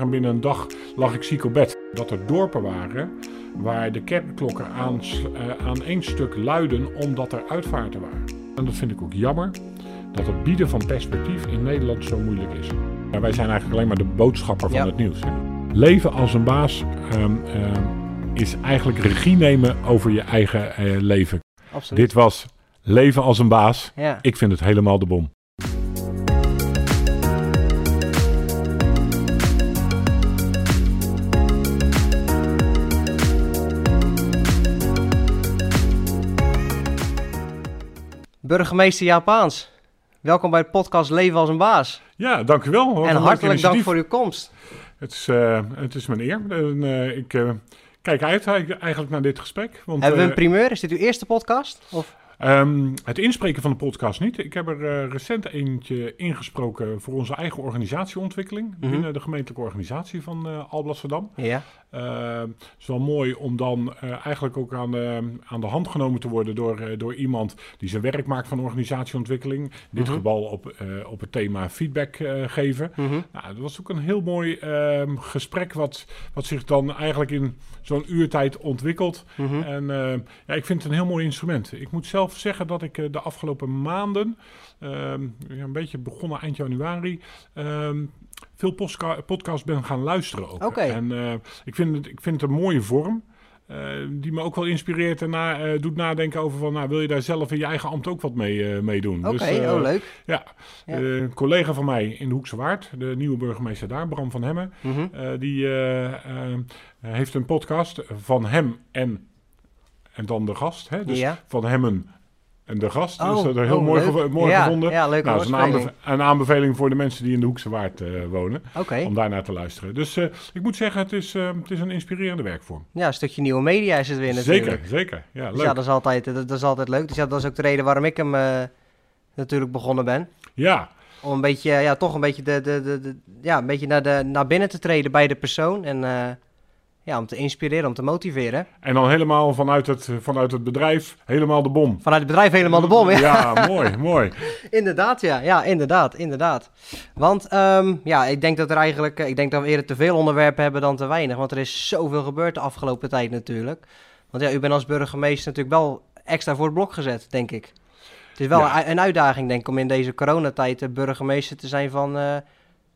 En binnen een dag lag ik ziek op bed. Dat er dorpen waren waar de kerkklokken aan, uh, aan één stuk luiden omdat er uitvaarten waren. En dat vind ik ook jammer, dat het bieden van perspectief in Nederland zo moeilijk is. Maar wij zijn eigenlijk alleen maar de boodschapper van Ja. het nieuws. Hè. Leven als een baas ehm, ehm, is eigenlijk regie nemen over je eigen eh, leven. Absoluut. Dit was Leven als een baas. Ja. Ik vind het helemaal de bom. Burgemeester Japaans, welkom bij de podcast Leven als een Baas. Ja, dank u wel. Wat en hartelijk dank voor uw komst. Het is, eh, het is mijn eer. En, eh, ik eh, kijk uit eigenlijk naar dit gesprek. Want, Hebben we een primeur? Is dit uw eerste podcast? Of? Ehm, het inspreken van de podcast niet. Ik heb er recent eentje ingesproken voor onze eigen organisatieontwikkeling. Mhm. Binnen de gemeentelijke organisatie van eh Alblasserdam. Ja. Eh, het is wel mooi om dan eh, eigenlijk ook aan de, aan de hand genomen te worden door, eh, door iemand die zijn werk maakt van organisatieontwikkeling. In dit Mhm. geval op, eh, op het thema feedback geven. Mhm. Nou, dat was ook een heel mooi ehm, gesprek wat, wat zich dan eigenlijk in zo'n uurtijd ontwikkelt. Mhm. En eh, ja, ik vind het een heel mooi instrument. Ik moet zelf zeggen dat ik de afgelopen maanden, ehm, een beetje begonnen eind januari, ehm, veel podcasts ben gaan luisteren ook. En eh, ik, vind het, ik vind het een mooie vorm. eh, die me ook wel inspireert en na, eh, doet nadenken over van, nou, wil je daar zelf in je eigen ambt ook wat mee, mee doen? Oké, Dus, oh leuk. Ja, Ja. Een collega van mij in de Hoekse Waard, de nieuwe burgemeester daar, Bram van Hemmen, Mhm. die heeft een podcast van hem en, en dan de gast. Hè? Dus ja. van hemmen en de gast. Oh, dus dat is heel oh, mooi, leuk. gevo- mooi ja, gevonden. Ja, leuke nou, is een, woordspeling. aanbeve- een aanbeveling voor de mensen die in de Hoekse Waard eh, wonen. Om daarnaar te luisteren. Dus eh, ik moet zeggen, het is, eh, het is een inspirerende werkvorm. Ja, een stukje nieuwe media is het weer natuurlijk. Zeker, zeker. Ja, Dus leuk. ja, dat is, altijd, dat, is altijd leuk. Dus ja, dat is ook de reden waarom ik hem natuurlijk begonnen ben. Ja, Om een beetje, ja, toch een beetje, de, de, de, de- ja, een beetje naar, de, naar binnen te treden bij de persoon. En ja, om te inspireren, om te motiveren. en dan helemaal vanuit het, vanuit het bedrijf, helemaal de bom. Vanuit het bedrijf helemaal de bom, ja. Ja, mooi, mooi. Inderdaad, ja. Ja, inderdaad, inderdaad. Want ehm, ja, ik denk dat er eigenlijk, eh, ik denk dat we eerder te veel onderwerpen hebben dan te weinig. Want er is zoveel gebeurd de afgelopen tijd natuurlijk. Want ja, u bent als burgemeester natuurlijk wel extra voor het blok gezet, denk ik. Het is wel Ja. een, uitdaging, denk ik, om in deze coronatijd de burgemeester te zijn van, eh,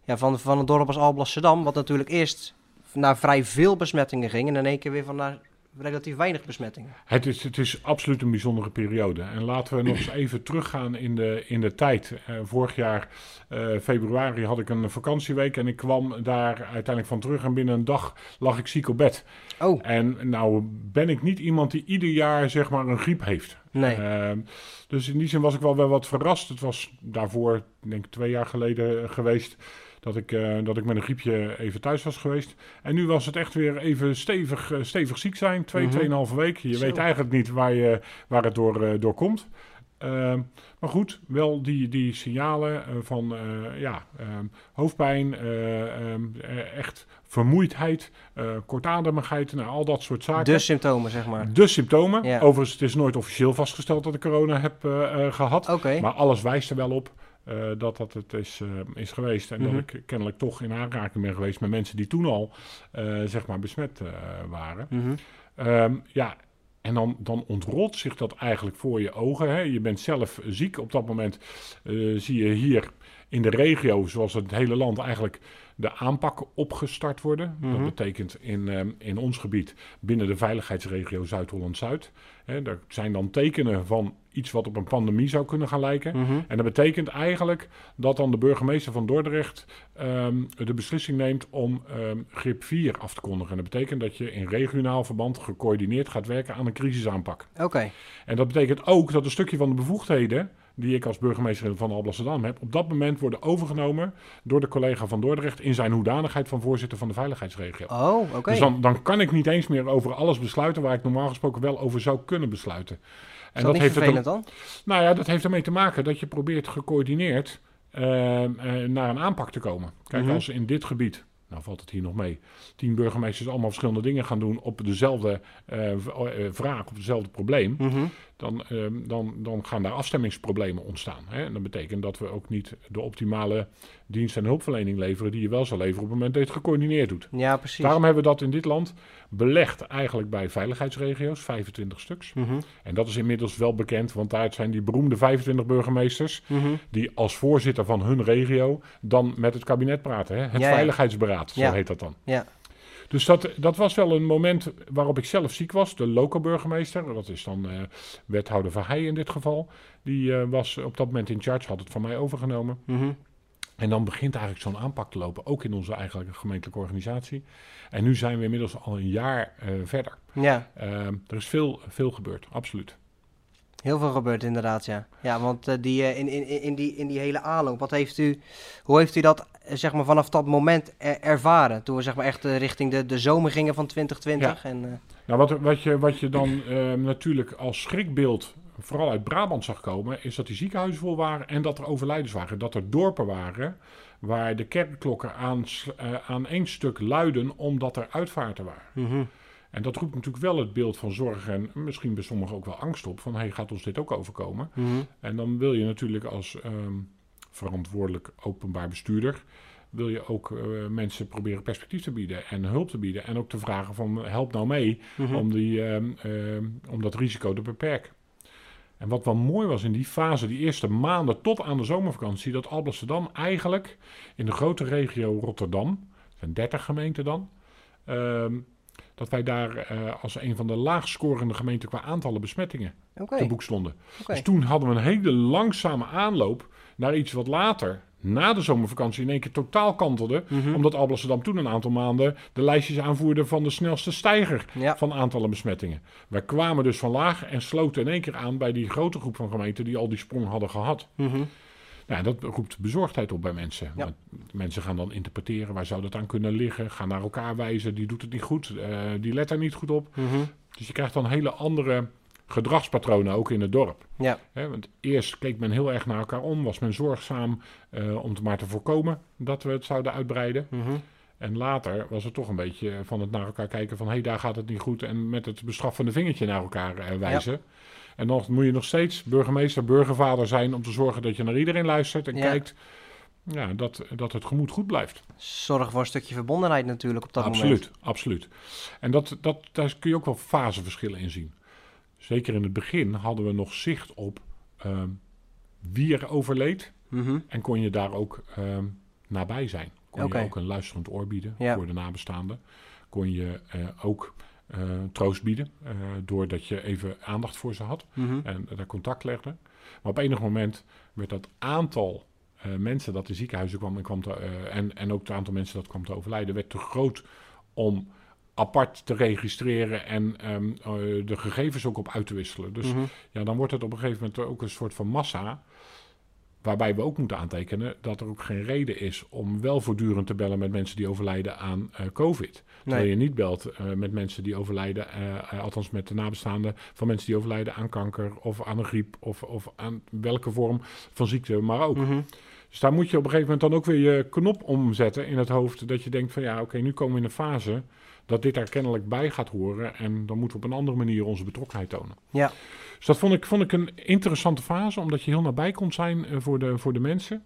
ja, van, van een dorp als Alblasserdam. Wat natuurlijk eerst naar vrij veel besmettingen ging en in één keer weer van naar relatief weinig besmettingen. Het is, het is absoluut een bijzondere periode. En laten we nog eens even teruggaan in de, in de tijd. Eh, vorig jaar, eh, februari, had ik een vakantieweek en ik kwam daar uiteindelijk van terug. En binnen een dag lag ik ziek op bed. Oh, En nou ben ik niet iemand die ieder jaar zeg maar een griep heeft. nee. Ehm, dus in die zin was ik wel, wel wat verrast. Het was daarvoor, ik denk twee jaar geleden eh, geweest, dat ik, eh, dat ik met een griepje even thuis was geweest. En nu was het echt weer even stevig, eh, stevig ziek zijn. Twee, Mhm. tweeënhalve week. Je Zo. weet eigenlijk niet waar, je, waar het door, eh, door komt. Ehm, maar goed, wel die, die signalen van ja, ehm, hoofdpijn, eh, ehm, eh, echt vermoeidheid, kortademigheid, nou, al dat soort zaken. De symptomen, zeg maar. De symptomen. Ja. Overigens, het is nooit officieel vastgesteld dat ik corona heb eh, eh, gehad. Maar alles wijst er wel op eh, dat dat het is, eh, is geweest. En Mhm. dat ik kennelijk toch in aanraking ben geweest met mensen die toen al eh, zeg maar besmet waren. Mhm. Ehm, ja, en dan, dan ontrolt zich dat eigenlijk voor je ogen. Hè. Je bent zelf ziek. Op dat moment zie je hier in de regio, zoals het hele land, eigenlijk de aanpak opgestart worden. Mhm. Dat betekent in, ehm, in ons gebied binnen de veiligheidsregio Zuid-Holland-Zuid. Daar zijn dan tekenen van iets wat op een pandemie zou kunnen gaan lijken. Mhm. En dat betekent eigenlijk dat dan de burgemeester van Dordrecht ehm, de beslissing neemt om ehm, grip 4 af te kondigen. En dat betekent dat je in regionaal verband gecoördineerd gaat werken aan een crisisaanpak. Oké. En dat betekent ook dat een stukje van de bevoegdheden die ik als burgemeester van Alblasserdam heb, op dat moment worden overgenomen door de collega van Dordrecht in zijn hoedanigheid van voorzitter van de veiligheidsregio. Oh, oké. Dus dan, dan kan ik niet eens meer over alles besluiten waar ik normaal gesproken wel over zou kunnen besluiten. Is dat niet heeft het vervelend dan? nou ja, dat heeft ermee te maken dat je probeert gecoördineerd ehm, eh, naar een aanpak te komen. Kijk, Mhm. als in dit gebied, nou valt het hier nog mee, tien burgemeesters allemaal verschillende dingen gaan doen op dezelfde eh, v- eh, vraag, op hetzelfde probleem, Mhm. Dan, ehm, dan, dan gaan daar afstemmingsproblemen ontstaan. Hè? En dat betekent dat we ook niet de optimale dienst en hulpverlening leveren die je wel zou leveren op het moment dat je het gecoördineerd doet. Ja, precies. Daarom hebben we dat in dit land belegd eigenlijk bij veiligheidsregio's, 25 stuks. Mhm, En dat is inmiddels wel bekend, want daar zijn die beroemde 25 burgemeesters mhm. die als voorzitter van hun regio dan met het kabinet praten. Hè? Het Ja, ja. Veiligheidsberaad, zo heet dat dan. Ja. Dus dat, dat was wel een moment waarop ik zelf ziek was. De loco-burgemeester, dat is dan eh, wethouder Verheij in dit geval. Die eh, was op dat moment in charge, had het van mij overgenomen. mhm. En dan begint eigenlijk zo'n aanpak te lopen, ook in onze eigenlijke gemeentelijke organisatie. En nu zijn we inmiddels al een jaar eh, verder. Ja, Eh, er is veel, veel gebeurd, absoluut. Heel veel gebeurd inderdaad, ja. Ja, want eh, die, eh, in, in, in, die, in die hele aanloop, wat heeft u, hoe heeft u dat eh, zeg maar, vanaf dat moment er- ervaren? Toen we zeg maar, echt richting de, de zomer gingen van 2020. En, Nou, wat, wat, je, wat je dan eh, natuurlijk als schrikbeeld vooral uit Brabant zag komen, is dat die ziekenhuizen vol waren en dat er overlijdens waren. Dat er dorpen waren waar de kerkklokken aan, aan één stuk luiden omdat er uitvaarten waren. mhm. En dat roept natuurlijk wel het beeld van zorg en misschien bij sommigen ook wel angst op. Van, hey, gaat ons dit ook overkomen? Mhm. En dan wil je natuurlijk als ehm, verantwoordelijk openbaar bestuurder... wil je ook eh, mensen proberen perspectief te bieden en hulp te bieden. En ook te vragen van, help nou mee Mhm. om, die, ehm, ehm, om dat risico te beperken. En wat wel mooi was in die fase, die eerste maanden tot aan de zomervakantie... dat Alblasserdam eigenlijk in de grote regio Rotterdam... er zijn 30 gemeenten dan... dat wij daar eh, als een van de laagst scorende gemeenten qua aantallen besmettingen Oké, te boek stonden. Dus toen hadden we een hele langzame aanloop naar iets wat later, na de zomervakantie, in één keer totaal kantelde. Mhm. Omdat Alblasserdam toen een aantal maanden de lijstjes aanvoerde van de snelste stijger Ja, van aantallen besmettingen. Wij kwamen dus van laag en sloten in één keer aan bij die grote groep van gemeenten die al die sprong hadden gehad. mhm. Nou, dat roept bezorgdheid op bij mensen. Ja. Want mensen gaan dan interpreteren, waar zou dat aan kunnen liggen? Gaan naar elkaar wijzen, die doet het niet goed, eh, die let er niet goed op. Mhm. Dus je krijgt dan hele andere gedragspatronen ook in het dorp. ja, want eerst keek men heel erg naar elkaar om, was men zorgzaam eh, om te maar te voorkomen dat we het zouden uitbreiden. mhm. En later was het toch een beetje van het naar elkaar kijken van hé, hey, daar gaat het niet goed en met het bestraffende vingertje naar elkaar eh, wijzen. En dan moet je nog steeds burgemeester, burgervader zijn om te zorgen dat je naar iedereen luistert en Ja. kijkt ja, dat, dat het gemoed goed blijft. Zorg voor een stukje verbondenheid natuurlijk op dat absoluut, moment. absoluut. En dat, dat, daar kun je ook wel faseverschillen in zien. Zeker in het begin hadden we nog zicht op ehm, wie er overleed. Mhm. En kon je daar ook ehm, nabij zijn. Kon je ook een luisterend oor bieden Ja. voor de nabestaanden. Kon je eh, ook troost bieden. eh, doordat je even aandacht voor ze had. Mhm. En daar contact legde. Maar op enig moment werd dat aantal eh, mensen dat in ziekenhuizen kwam. En, kwam te, eh, en, en ook het aantal mensen dat kwam te overlijden. werd te groot om apart te registreren. En ehm, eh, de gegevens ook op uit te wisselen. Dus Mhm. ja, dan wordt het op een gegeven moment ook een soort van massa. Waarbij we ook moeten aantekenen dat er ook geen reden is om wel voortdurend te bellen met mensen die overlijden aan eh, COVID. Terwijl Nee. je niet belt eh, met mensen die overlijden, eh, althans met de nabestaanden van mensen die overlijden aan kanker of aan een griep of, of aan welke vorm van ziekte, maar ook. Mhm. Dus daar moet je op een gegeven moment dan ook weer je knop omzetten in het hoofd. Dat je denkt van ja, oké, nu komen we in een fase dat dit daar kennelijk bij gaat horen. En dan moeten we op een andere manier onze betrokkenheid tonen. Ja. Dus dat vond ik, vond ik een interessante fase, omdat je heel nabij kon zijn eh, voor, de, voor de mensen.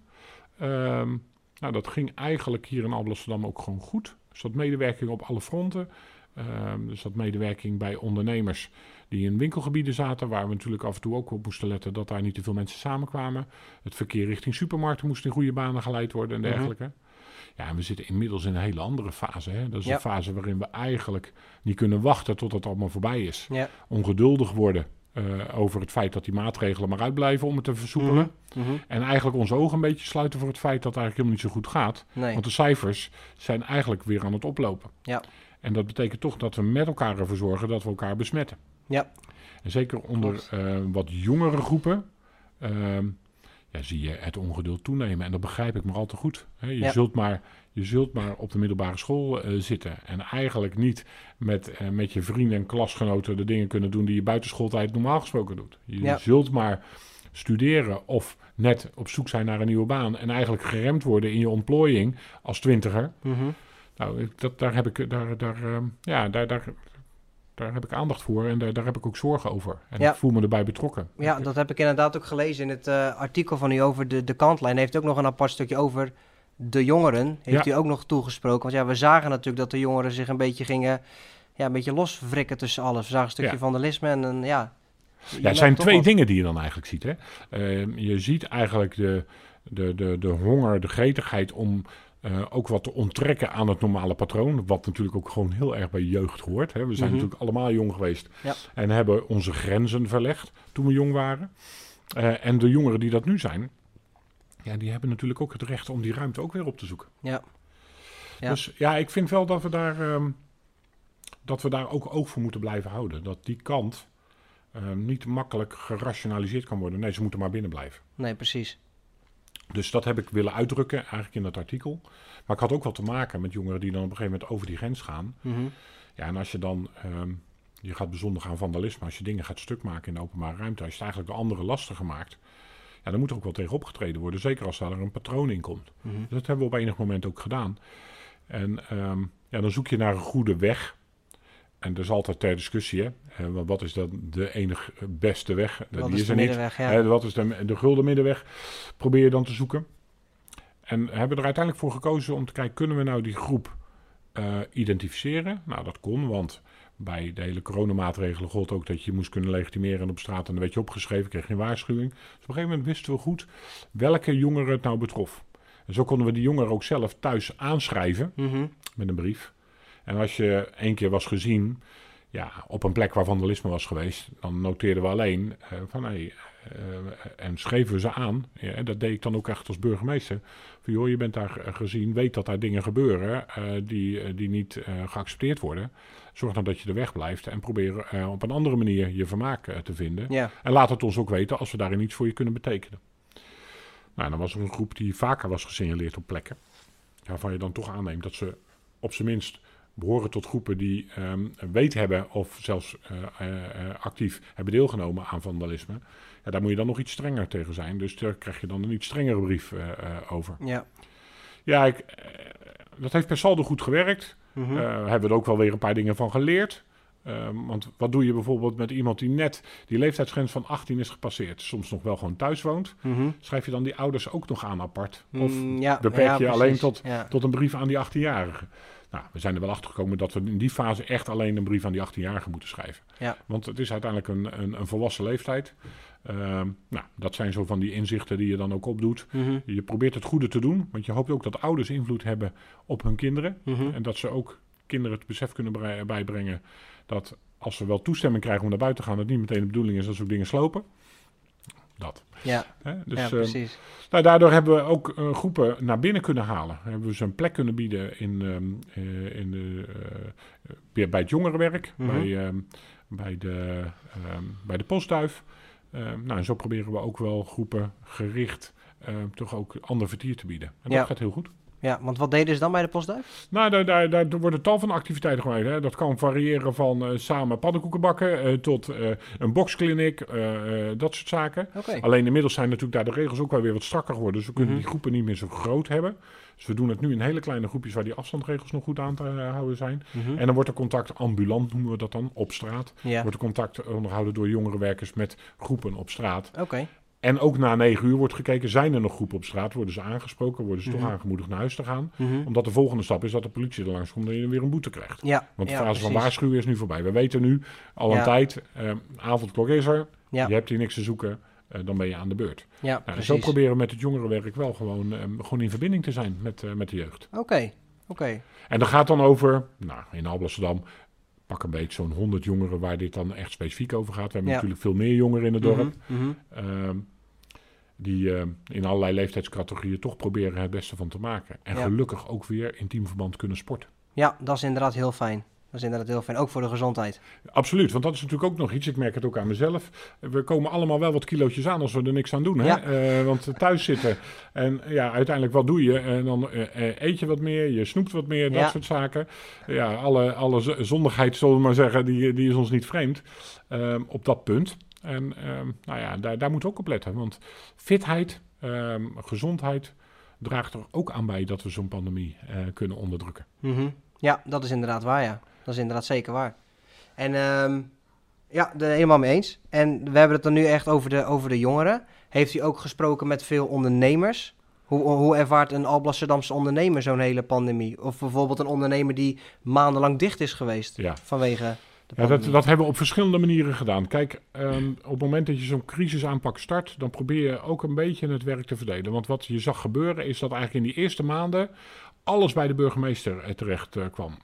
Ehm, nou, dat ging eigenlijk hier in Alblasserdam ook gewoon goed. Er zat medewerking op alle fronten. Ehm er zat medewerking bij ondernemers die in winkelgebieden zaten, waar we natuurlijk af en toe ook op moesten letten dat daar niet te veel mensen samenkwamen. Het verkeer richting supermarkten moest in goede banen geleid worden en Mhm. dergelijke. Ja, en we zitten inmiddels in een hele andere fase. Hè? Dat is Ja. een fase waarin we eigenlijk niet kunnen wachten tot het allemaal voorbij is. Ja. Ongeduldig worden eh, over het feit dat die maatregelen maar uitblijven om het te versoepelen. Mhm. En eigenlijk onze ogen een beetje sluiten voor het feit dat het eigenlijk helemaal niet zo goed gaat. Nee. Want de cijfers zijn eigenlijk weer aan het oplopen. Ja. En dat betekent toch dat we met elkaar ervoor zorgen dat we elkaar besmetten. Ja. En zeker onder eh, wat jongere groepen ehm, ja, zie je het ongeduld toenemen. En dat begrijp ik maar al te goed. Je, Ja. zult maar, je zult maar op de middelbare school eh, zitten. En eigenlijk niet met, eh, met je vrienden en klasgenoten de dingen kunnen doen die je buitenschooltijd normaal gesproken doet. Je Ja. zult maar studeren of net op zoek zijn naar een nieuwe baan. En eigenlijk geremd worden in je ontplooiing als twintiger. Mhm. Nou, dat, daar heb ik, daar, daar, ehm, ja, daar, daar, daar heb ik aandacht voor en daar, daar heb ik ook zorgen over. En Ja. ik voel me erbij betrokken. Ja, dat heb ik inderdaad ook gelezen in het eh, artikel van u over de, de kantlijn. Heeft ook nog een apart stukje over de jongeren. Heeft Ja. u ook nog toegesproken? Want ja, we zagen natuurlijk dat de jongeren zich een beetje gingen... Ja, een beetje loswrikken tussen alles. We zagen een stukje Ja. vandalisme en een, ja... Ja, het zijn twee wat. dingen die je dan eigenlijk ziet. Hè? Eh, je ziet eigenlijk de, de, de, de honger, de gretigheid om eh, ook wat te onttrekken aan het normale patroon. Wat natuurlijk ook gewoon heel erg bij jeugd hoort. Hè? We zijn Mhm. natuurlijk allemaal jong geweest Ja. en hebben onze grenzen verlegd toen we jong waren. Eh, en de jongeren die dat nu zijn, ja, die hebben natuurlijk ook het recht om die ruimte ook weer op te zoeken. Ja. Ja. Dus ja, ik vind wel dat we daar, ehm, dat we daar ook oog voor moeten blijven houden. Dat die kant ehm, niet makkelijk gerationaliseerd kan worden. Nee, ze moeten maar binnen blijven. Nee, precies. Dus dat heb ik willen uitdrukken eigenlijk in dat artikel. Maar ik had ook wel te maken met jongeren die dan op een gegeven moment over die grens gaan. Mhm. Ja, en als je dan, ehm, je gaat bezondigen aan vandalisme, als je dingen gaat stuk maken in de openbare ruimte, als je het eigenlijk de anderen lastiger maakt, ja, dan moet er ook wel tegen opgetreden worden. Zeker als daar een patroon in komt. Mhm. Dat hebben we op enig moment ook gedaan. En ehm, ja, dan zoek je naar een goede weg. En er is altijd ter discussie, hè. Eh, wat is dan de enige beste weg? Wat Die is er niet. Ja. Wat is de, de gulden middenweg? Probeer je dan te zoeken. En hebben er uiteindelijk voor gekozen om te kijken, kunnen we nou die groep eh, identificeren? Nou, dat kon, want bij de hele coronamaatregelen gold ook dat je moest kunnen legitimeren op straat. En dan werd je opgeschreven, kreeg je een waarschuwing. Dus op een gegeven moment wisten we goed welke jongeren het nou betrof. En zo konden we die jongeren ook zelf thuis aanschrijven Mhm. met een brief. En als je één keer was gezien, ja, op een plek waar vandalisme was geweest, dan noteerden we alleen eh, van hé, eh, en schreven we ze aan. Ja, en dat deed ik dan ook echt als burgemeester. Van joh, je bent daar gezien, weet dat daar dingen gebeuren eh, die, die niet geaccepteerd worden. Zorg dan dat je er weg blijft en probeer eh, op een andere manier je vermaak eh, te vinden. Ja. En laat het ons ook weten als we daarin iets voor je kunnen betekenen. Nou, dan was er een groep die vaker was gesignaleerd op plekken. Waarvan je dan toch aanneemt dat ze op zijn minst behoren tot groepen die ehm, weet hebben of zelfs eh, actief hebben deelgenomen aan vandalisme. Ja, daar moet je dan nog iets strenger tegen zijn. Dus daar krijg je dan een iets strengere brief over. Ja. Ja, ik, dat heeft per saldo goed gewerkt. Eh, hebben we er ook wel weer een paar dingen van geleerd. Ehm, want wat doe je bijvoorbeeld met iemand die net die leeftijdsgrens van 18 is gepasseerd, soms nog wel gewoon thuis woont? Mhm. Schrijf je dan die ouders ook nog aan apart? Of Mm, ja, beperk ja, je alleen tot- Ja. tot een brief aan die 18-jarige? Nou, we zijn er wel achter gekomen dat we in die fase echt alleen een brief aan die 18-jarige moeten schrijven. Want het is uiteindelijk een, een, een volwassen leeftijd. Ehm, nou, dat zijn zo van die inzichten die je dan ook opdoet. Mhm. Je probeert het goede te doen, want je hoopt ook dat ouders invloed hebben op hun kinderen. Mhm. En dat ze ook kinderen het besef kunnen bijbrengen dat als ze wel toestemming krijgen om naar buiten te gaan, het niet meteen de bedoeling is dat ze ook dingen slopen. Dat. Ja? Dus, ja, eh, precies. nou, daardoor hebben we ook eh, groepen naar binnen kunnen halen. Hebben we ze een plek kunnen bieden in, ehm, eh, in de, eh, bij het jongerenwerk, Mhm. bij, ehm, bij, de, ehm, bij de postduif. Ehm, nou, en zo proberen we ook wel groepen gericht ehm, toch ook ander vertier te bieden. En dat Ja. gaat heel goed. Ja, want wat deden ze dan bij de postduif? Nou, daar, daar, daar worden tal van activiteiten gemaakt. Hè. Dat kan variëren van eh, samen pannenkoeken bakken eh, tot eh, een boxkliniek, dat soort zaken. Alleen inmiddels zijn natuurlijk daar de regels ook wel weer wat strakker geworden. Dus we kunnen Mhm. die groepen niet meer zo groot hebben. Dus we doen het nu in hele kleine groepjes waar die afstandregels nog goed aan te houden zijn. Mhm. En dan wordt er contact ambulant, noemen we dat dan, op straat. Ja, Wordt er contact onderhouden door jongerenwerkers met groepen op straat. oké. En ook na negen uur wordt gekeken, zijn er nog groepen op straat? Worden ze aangesproken? Worden ze Mhm. toch aangemoedigd naar huis te gaan? Mhm. Omdat de volgende stap is dat de politie er langs komt en je weer een boete krijgt. Ja, Want de ja, fase van waarschuwen is nu voorbij. We weten nu al een Ja. tijd, eh, avondklok is er, je hebt hier niks te zoeken, eh, dan ben je aan de beurt. ja Nou, zo proberen we met het jongerenwerk wel gewoon, eh, gewoon in verbinding te zijn met, eh, met de jeugd. Oké, oké. En dat gaat dan over, nou, in Alblasserdam, pak een beetje zo'n 100 jongeren waar dit dan echt specifiek over gaat. We hebben natuurlijk veel meer jongeren in het dorp. Mhm, mhm. Ehm, die eh, in allerlei leeftijdscategorieën toch proberen het beste van te maken. En Ja. gelukkig ook weer in teamverband kunnen sporten. Ja, dat is inderdaad heel fijn. Dat is inderdaad heel fijn, ook voor de gezondheid. Absoluut, want dat is natuurlijk ook nog iets. Ik merk het ook aan mezelf. We komen allemaal wel wat kilootjes aan als we er niks aan doen. Hè? Ja. Eh, want thuis zitten en ja, uiteindelijk wat doe je? En dan eh, eh, eet je wat meer, je snoept wat meer, dat Ja. soort zaken. Ja, alle, alle zondigheid, zullen we maar zeggen, die, die is ons niet vreemd ehm, op dat punt. En ehm, nou ja, daar, daar moeten we ook op letten. Want fitheid, ehm, gezondheid draagt er ook aan bij dat we zo'n pandemie eh, kunnen onderdrukken. Mhm. Ja, dat is inderdaad waar, ja. Dat is inderdaad zeker waar. En ehm, ja, daar helemaal mee eens. En we hebben het dan nu echt over de, over de jongeren. Heeft u ook gesproken met veel ondernemers? Hoe, hoe ervaart een Alblasserdamse ondernemer zo'n hele pandemie? Of bijvoorbeeld een ondernemer die maandenlang dicht is geweest Ja. vanwege Ja, dat, dat hebben we op verschillende manieren gedaan. Kijk, ehm, op het moment dat je zo'n crisisaanpak start, dan probeer je ook een beetje het werk te verdelen. Want wat je zag gebeuren is dat eigenlijk in die eerste maanden alles bij de burgemeester eh, terecht eh, kwam.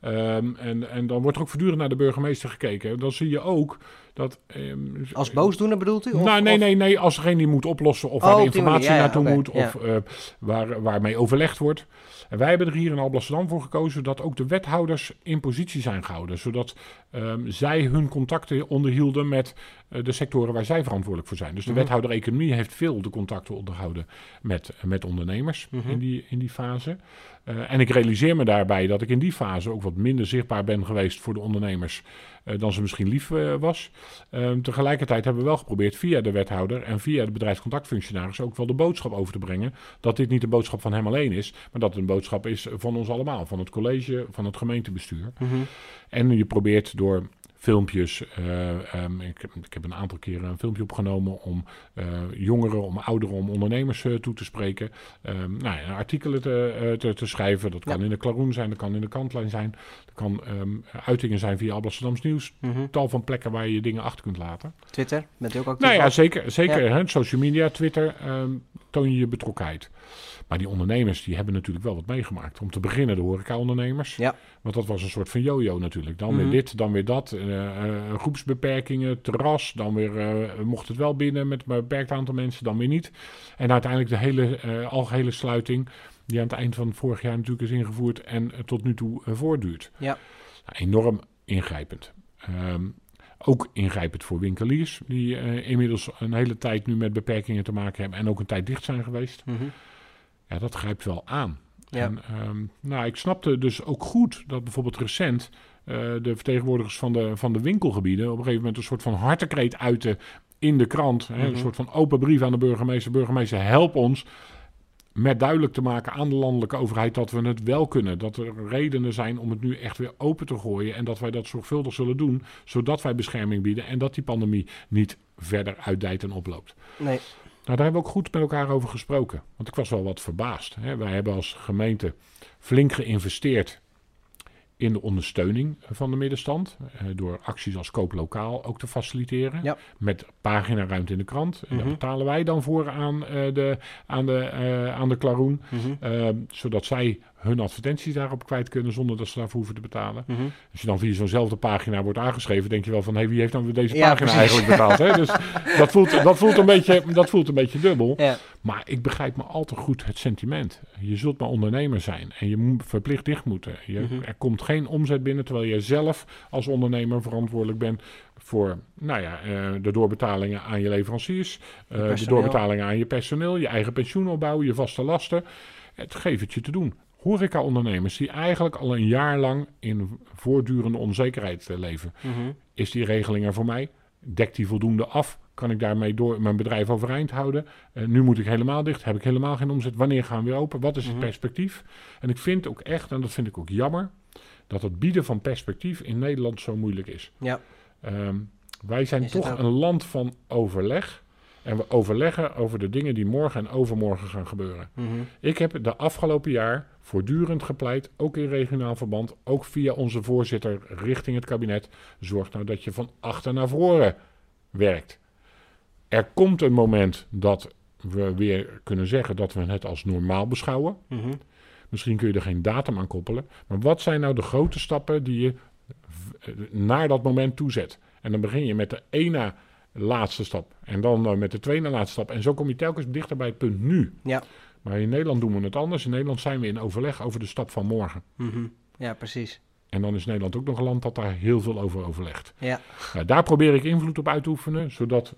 Ehm, en, en dan wordt er ook voortdurend naar de burgemeester gekeken. Dan zie je ook dat... ehm, Als boosdoener bedoelt u? Of- nou, nee, nee, nee. Als degene die moet oplossen of Oh, waar de informatie manier, ja, naartoe moet of eh, waar, waarmee overlegd wordt. En wij hebben er hier in Alblasserdam voor gekozen dat ook de wethouders in positie zijn gehouden. Zodat ehm, zij hun contacten onderhielden met de sectoren waar zij verantwoordelijk voor zijn. Dus de Mhm. wethouder economie heeft veel de contacten onderhouden met, met ondernemers Mhm. in, die, in die fase. Eh, en ik realiseer me daarbij dat ik in die fase ook wat minder zichtbaar ben geweest voor de ondernemers eh, dan ze misschien lief eh, was. Ehm, tegelijkertijd hebben we wel geprobeerd via de wethouder en via de bedrijfscontactfunctionaris ook wel de boodschap over te brengen. Dat dit niet een boodschap van hem alleen is, maar dat het een boodschap is van ons allemaal. Van het college, van het gemeentebestuur. Mhm. En je probeert door filmpjes. eh, ehm, ik, heb- ik heb een aantal keren een filmpje opgenomen om eh, jongeren, om ouderen, om ondernemers eh, toe te spreken. Ehm, nou, ja, artikelen te, te, te schrijven. Dat kan Ja. in de Klaroen zijn, dat kan in de Kantlijn zijn. Dat kan ehm, uitingen zijn via Amsterdams Nieuws. Mhm. Tal van plekken waar je je dingen achter kunt laten. Twitter, bent u ook actief? Nou ja, zeker. zeker hè, social media, Twitter, toon je je betrokkenheid. Maar die ondernemers die hebben natuurlijk wel wat meegemaakt. Om te beginnen de horeca-ondernemers. Ja. Want dat was een soort van yo-yo natuurlijk. Dan Mhm. weer dit, dan weer dat. eh, eh, groepsbeperkingen, terras. Dan weer eh, mocht het wel binnen met een beperkt aantal mensen, dan weer niet. En uiteindelijk de hele eh, algehele sluiting. Die aan het eind van vorig jaar natuurlijk is ingevoerd. En tot nu toe voortduurt. Ja. Nou, enorm ingrijpend. Ehm, ook ingrijpend voor winkeliers, die inmiddels een hele tijd nu met beperkingen te maken hebben en ook een tijd dicht zijn geweest. Mhm. Ja, dat grijpt wel aan. Ja. En, ehm, nou, ik snapte dus ook goed dat bijvoorbeeld recent eh, de vertegenwoordigers van de, van de winkelgebieden op een gegeven moment een soort van hartekreet uiten in de krant. Hè, Mhm. Een soort van open brief aan de burgemeester. Burgemeester, help ons met duidelijk te maken aan de landelijke overheid dat we het wel kunnen. Dat er redenen zijn om het nu echt weer open te gooien. En dat wij dat zorgvuldig zullen doen, zodat wij bescherming bieden. En dat die pandemie niet verder uitdijt en oploopt. Nee. Nou, daar hebben we ook goed met elkaar over gesproken. Want ik was wel wat verbaasd. Hè. Wij hebben als gemeente flink geïnvesteerd in de ondersteuning van de middenstand. eh, door acties als Koop Lokaal ook te faciliteren. Ja. Met paginaruimte in de krant. En daar Mhm. betalen wij dan voor aan, eh, de, aan, de, eh, aan de Klaroen. Mhm. eh, zodat zij hun advertenties daarop kwijt kunnen zonder dat ze daarvoor hoeven te betalen. Mhm. Als je dan via zo'nzelfde pagina wordt aangeschreven, denk je wel van... hé, wie heeft dan weer deze Ja, pagina precies. eigenlijk betaald? Hè? Dus dat voelt, dat, voelt een beetje, dat voelt een beetje dubbel. Ja. Maar ik begrijp me al te goed het sentiment. Je zult maar ondernemer zijn en je moet verplicht dicht moeten. Je, Mhm. Er komt geen omzet binnen, terwijl je zelf als ondernemer verantwoordelijk bent voor nou ja, eh, de doorbetalingen aan je leveranciers, eh, de doorbetalingen aan je personeel, je eigen pensioenopbouw, je vaste lasten. Het geeft het je te doen. Horeca-ondernemers die eigenlijk al een jaar lang in voortdurende onzekerheid eh, leven. Mhm. Is die regeling er voor mij? Dekt die voldoende af? Kan ik daarmee door mijn bedrijf overeind houden? Eh, nu moet ik helemaal dicht. Heb ik helemaal geen omzet? Wanneer gaan we weer open? Wat is het Mhm. perspectief? En ik vind ook echt, en dat vind ik ook jammer, dat het bieden van perspectief in Nederland zo moeilijk is. Ja. Ehm, wij zijn Is toch een land van overleg. En we overleggen over de dingen die morgen en overmorgen gaan gebeuren. Mhm. Ik heb de afgelopen jaar voortdurend gepleit, ook in regionaal verband, ook via onze voorzitter richting het kabinet. Zorg nou dat je van achter naar voren werkt. Er komt een moment dat we weer kunnen zeggen dat we het als normaal beschouwen. Mhm. Misschien kun je er geen datum aan koppelen. Maar wat zijn nou de grote stappen die je eh, naar dat moment toezet? En dan begin je met de ene laatste stap. En dan eh, met de tweede laatste stap. En zo kom je telkens dichter bij het punt nu. Ja. Maar in Nederland doen we het anders. In Nederland zijn we in overleg over de stap van morgen. Mhm. Ja, precies. En dan is Nederland ook nog een land dat daar heel veel over overlegt. Ja. Nou, daar probeer ik invloed op uit te oefenen, zodat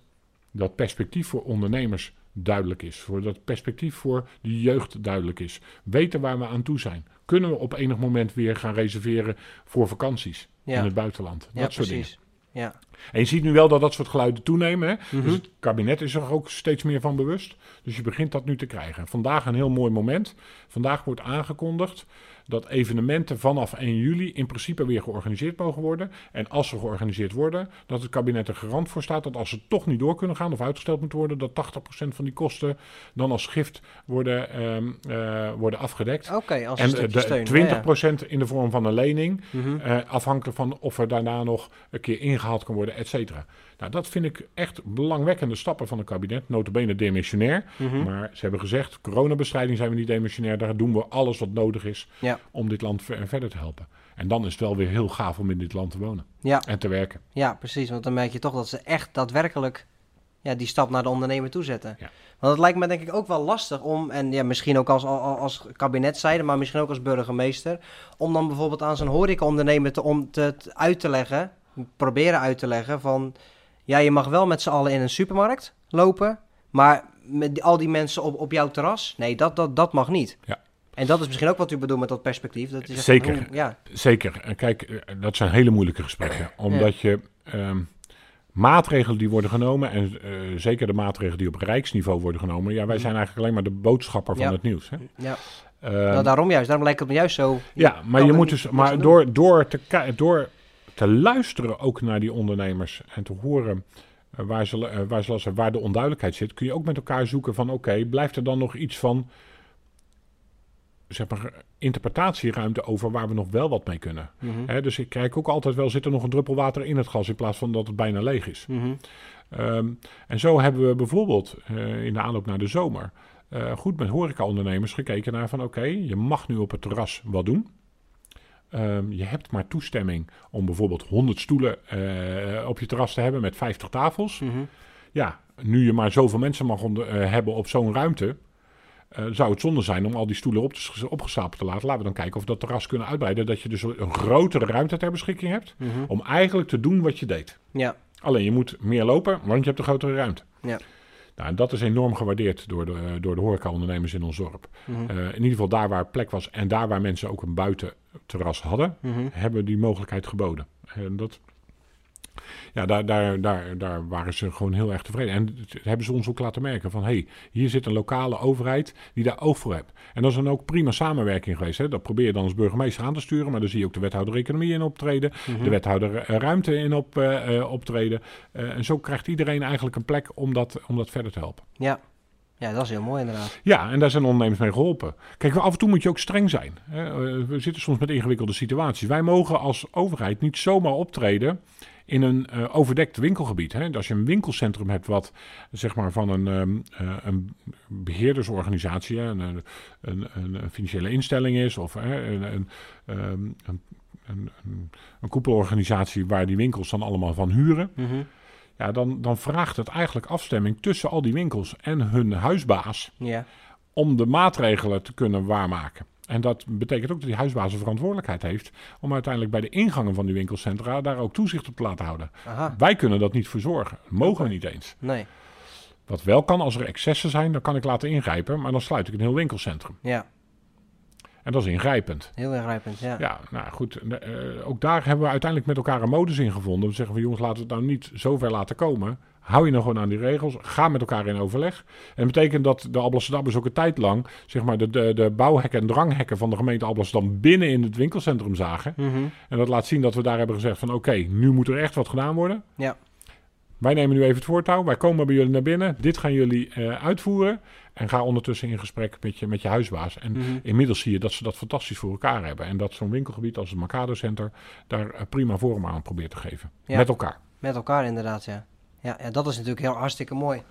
dat perspectief voor ondernemers duidelijk is. Voor dat perspectief voor de jeugd duidelijk is. Weten waar we aan toe zijn. Kunnen we op enig moment weer gaan reserveren voor vakanties Ja. in het buitenland? Dat Ja, soort precies. Ja. En je ziet nu wel dat dat soort geluiden toenemen. Hè? Mhm. Dus het kabinet is er ook steeds meer van bewust. Dus je begint dat nu te krijgen. Vandaag een heel mooi moment. Vandaag wordt aangekondigd dat evenementen vanaf 1 juli in principe weer georganiseerd mogen worden. En als ze georganiseerd worden, dat het kabinet er garant voor staat dat als ze toch niet door kunnen gaan of uitgesteld moeten worden, dat 80% van die kosten dan als gift worden, ehm, eh, worden afgedekt. Oké, als een En de steun. 20% ja, ja. in de vorm van een lening. Mhm. Eh, afhankelijk van of er daarna nog een keer ingehaald kan worden, et cetera. Nou, dat vind ik echt belangwekkende stappen van het kabinet. Notabene demissionair. Mhm. Maar ze hebben gezegd, coronabestrijding zijn we niet demissionair. Daar doen we alles wat nodig is Ja. om dit land ver- verder te helpen. En dan is het wel weer heel gaaf om in dit land te wonen Ja. en te werken. Ja, precies. Want dan merk je toch dat ze echt daadwerkelijk ja, die stap naar de ondernemer toe zetten. Ja. Want het lijkt me denk ik ook wel lastig om, en ja, misschien ook als, als, als kabinetzijde, maar misschien ook als burgemeester, om dan bijvoorbeeld aan zo'n horecaondernemer te, om te, te- uit te leggen, proberen uit te leggen van, ja, je mag wel met z'n allen in een supermarkt lopen, maar met al die mensen op, op jouw terras, nee, dat, dat, dat mag niet. Ja. En dat is misschien ook wat u bedoelt met dat perspectief. Dat zegt, Zeker. ja, Zeker. En kijk, eh, dat zijn hele moeilijke gesprekken. Omdat je ehm, maatregelen die worden genomen, en eh, zeker de maatregelen die op rijksniveau worden genomen. Ja, wij zijn eigenlijk alleen maar de boodschapper van Mhm. Ja. het nieuws. Hè? ja. Ehm, Nou, daarom juist. Daarom lijkt het me juist zo. Ja, maar je moet dus, maar door, door, te, door te luisteren ook naar die ondernemers en te horen eh, waar, ze, eh, waar, ze waar de onduidelijkheid zit, kun je ook met elkaar zoeken van oké, blijft er dan nog iets van zeg maar, interpretatieruimte over waar we nog wel wat mee kunnen. Mhm. Dus ik kijk ook altijd wel, zit er nog een druppel water in het gas in plaats van dat het bijna leeg is. Mhm. Ehm, en zo hebben we bijvoorbeeld eh, in de aanloop naar de zomer goed met horecaondernemers gekeken naar van oké, je mag nu op het terras wat doen. Ehm, je hebt maar toestemming om bijvoorbeeld 100 stoelen eh, op je terras te hebben met 50 tafels. Mhm. Ja, nu je maar zoveel mensen mag onder, eh, hebben op zo'n ruimte, eh, zou het zonde zijn om al die stoelen op te, opgestapeld te laten. Laten we dan kijken of we dat terras kunnen uitbreiden. Dat je dus een grotere ruimte ter beschikking hebt Mhm. om eigenlijk te doen wat je deed. Ja. Alleen je moet meer lopen, want je hebt een grotere ruimte. Ja. Nou, en dat is enorm gewaardeerd door de, door de horecaondernemers in ons dorp. Mhm. In ieder geval daar waar plek was en daar waar mensen ook een buitenterras hadden, Mhm. hebben die mogelijkheid geboden. En dat, ja, daar, daar, daar, daar waren ze gewoon heel erg tevreden. En hebben ze ons ook laten merken van, hé, hey, hier zit een lokale overheid die daar oog voor hebt. En dat is dan ook prima samenwerking geweest. Hè? Dat probeer je dan als burgemeester aan te sturen, maar dan zie je ook de wethouder economie in optreden, Mhm. de wethouder eh, ruimte in op, eh, eh, optreden. En zo krijgt iedereen eigenlijk een plek om dat, om dat verder te helpen. Ja. Ja, dat is heel mooi inderdaad. Ja, en daar zijn ondernemers mee geholpen. Kijk, af en toe moet je ook streng zijn. Eh, We zitten soms met ingewikkelde situaties. Wij mogen als overheid niet zomaar optreden in een eh, overdekt winkelgebied. Hè. Als je een winkelcentrum hebt wat zeg maar, van een, ehm, eh, een beheerdersorganisatie, een, een, een, financiële instelling is, of hè, een, een, ehm, een, een, koepelorganisatie waar die winkels dan allemaal van huren. Mhm. Ja, dan, dan vraagt het eigenlijk afstemming tussen al die winkels en hun huisbaas Ja. om de maatregelen te kunnen waarmaken. En dat betekent ook dat die huisbaas een verantwoordelijkheid heeft om uiteindelijk bij de ingangen van die winkelcentra daar ook toezicht op te laten houden. Aha. Wij kunnen dat niet verzorgen. Mogen we niet eens. Nee. Wat wel kan, als er excessen zijn, dan kan ik laten ingrijpen, maar dan sluit ik een heel winkelcentrum. Ja. En dat is ingrijpend. Heel ingrijpend. Ja. Ja, nou goed, eh, ook daar hebben we uiteindelijk met elkaar een modus in gevonden. We zeggen van jongens, laten we het nou niet zo ver laten komen. Hou je nou gewoon aan die regels. Ga met elkaar in overleg. En dat betekent dat de Alblasserdammers ook een tijd lang... zeg maar de, de, de bouwhekken en dranghekken van de gemeente Alblasserdam... binnen in het winkelcentrum zagen. Mhm. En dat laat zien dat we daar hebben gezegd van... oké, nu moet er echt wat gedaan worden. Ja. Wij nemen nu even het voortouw. Wij komen bij jullie naar binnen. Dit gaan jullie eh, uitvoeren. En ga ondertussen in gesprek met je, met je huisbaas. En Mhm. inmiddels zie je dat ze dat fantastisch voor elkaar hebben. En dat zo'n winkelgebied als het Mercado Center... daar eh, prima vorm aan probeert te geven. Ja. Met elkaar. Met elkaar inderdaad, ja. ja. Ja, dat is natuurlijk heel hartstikke mooi.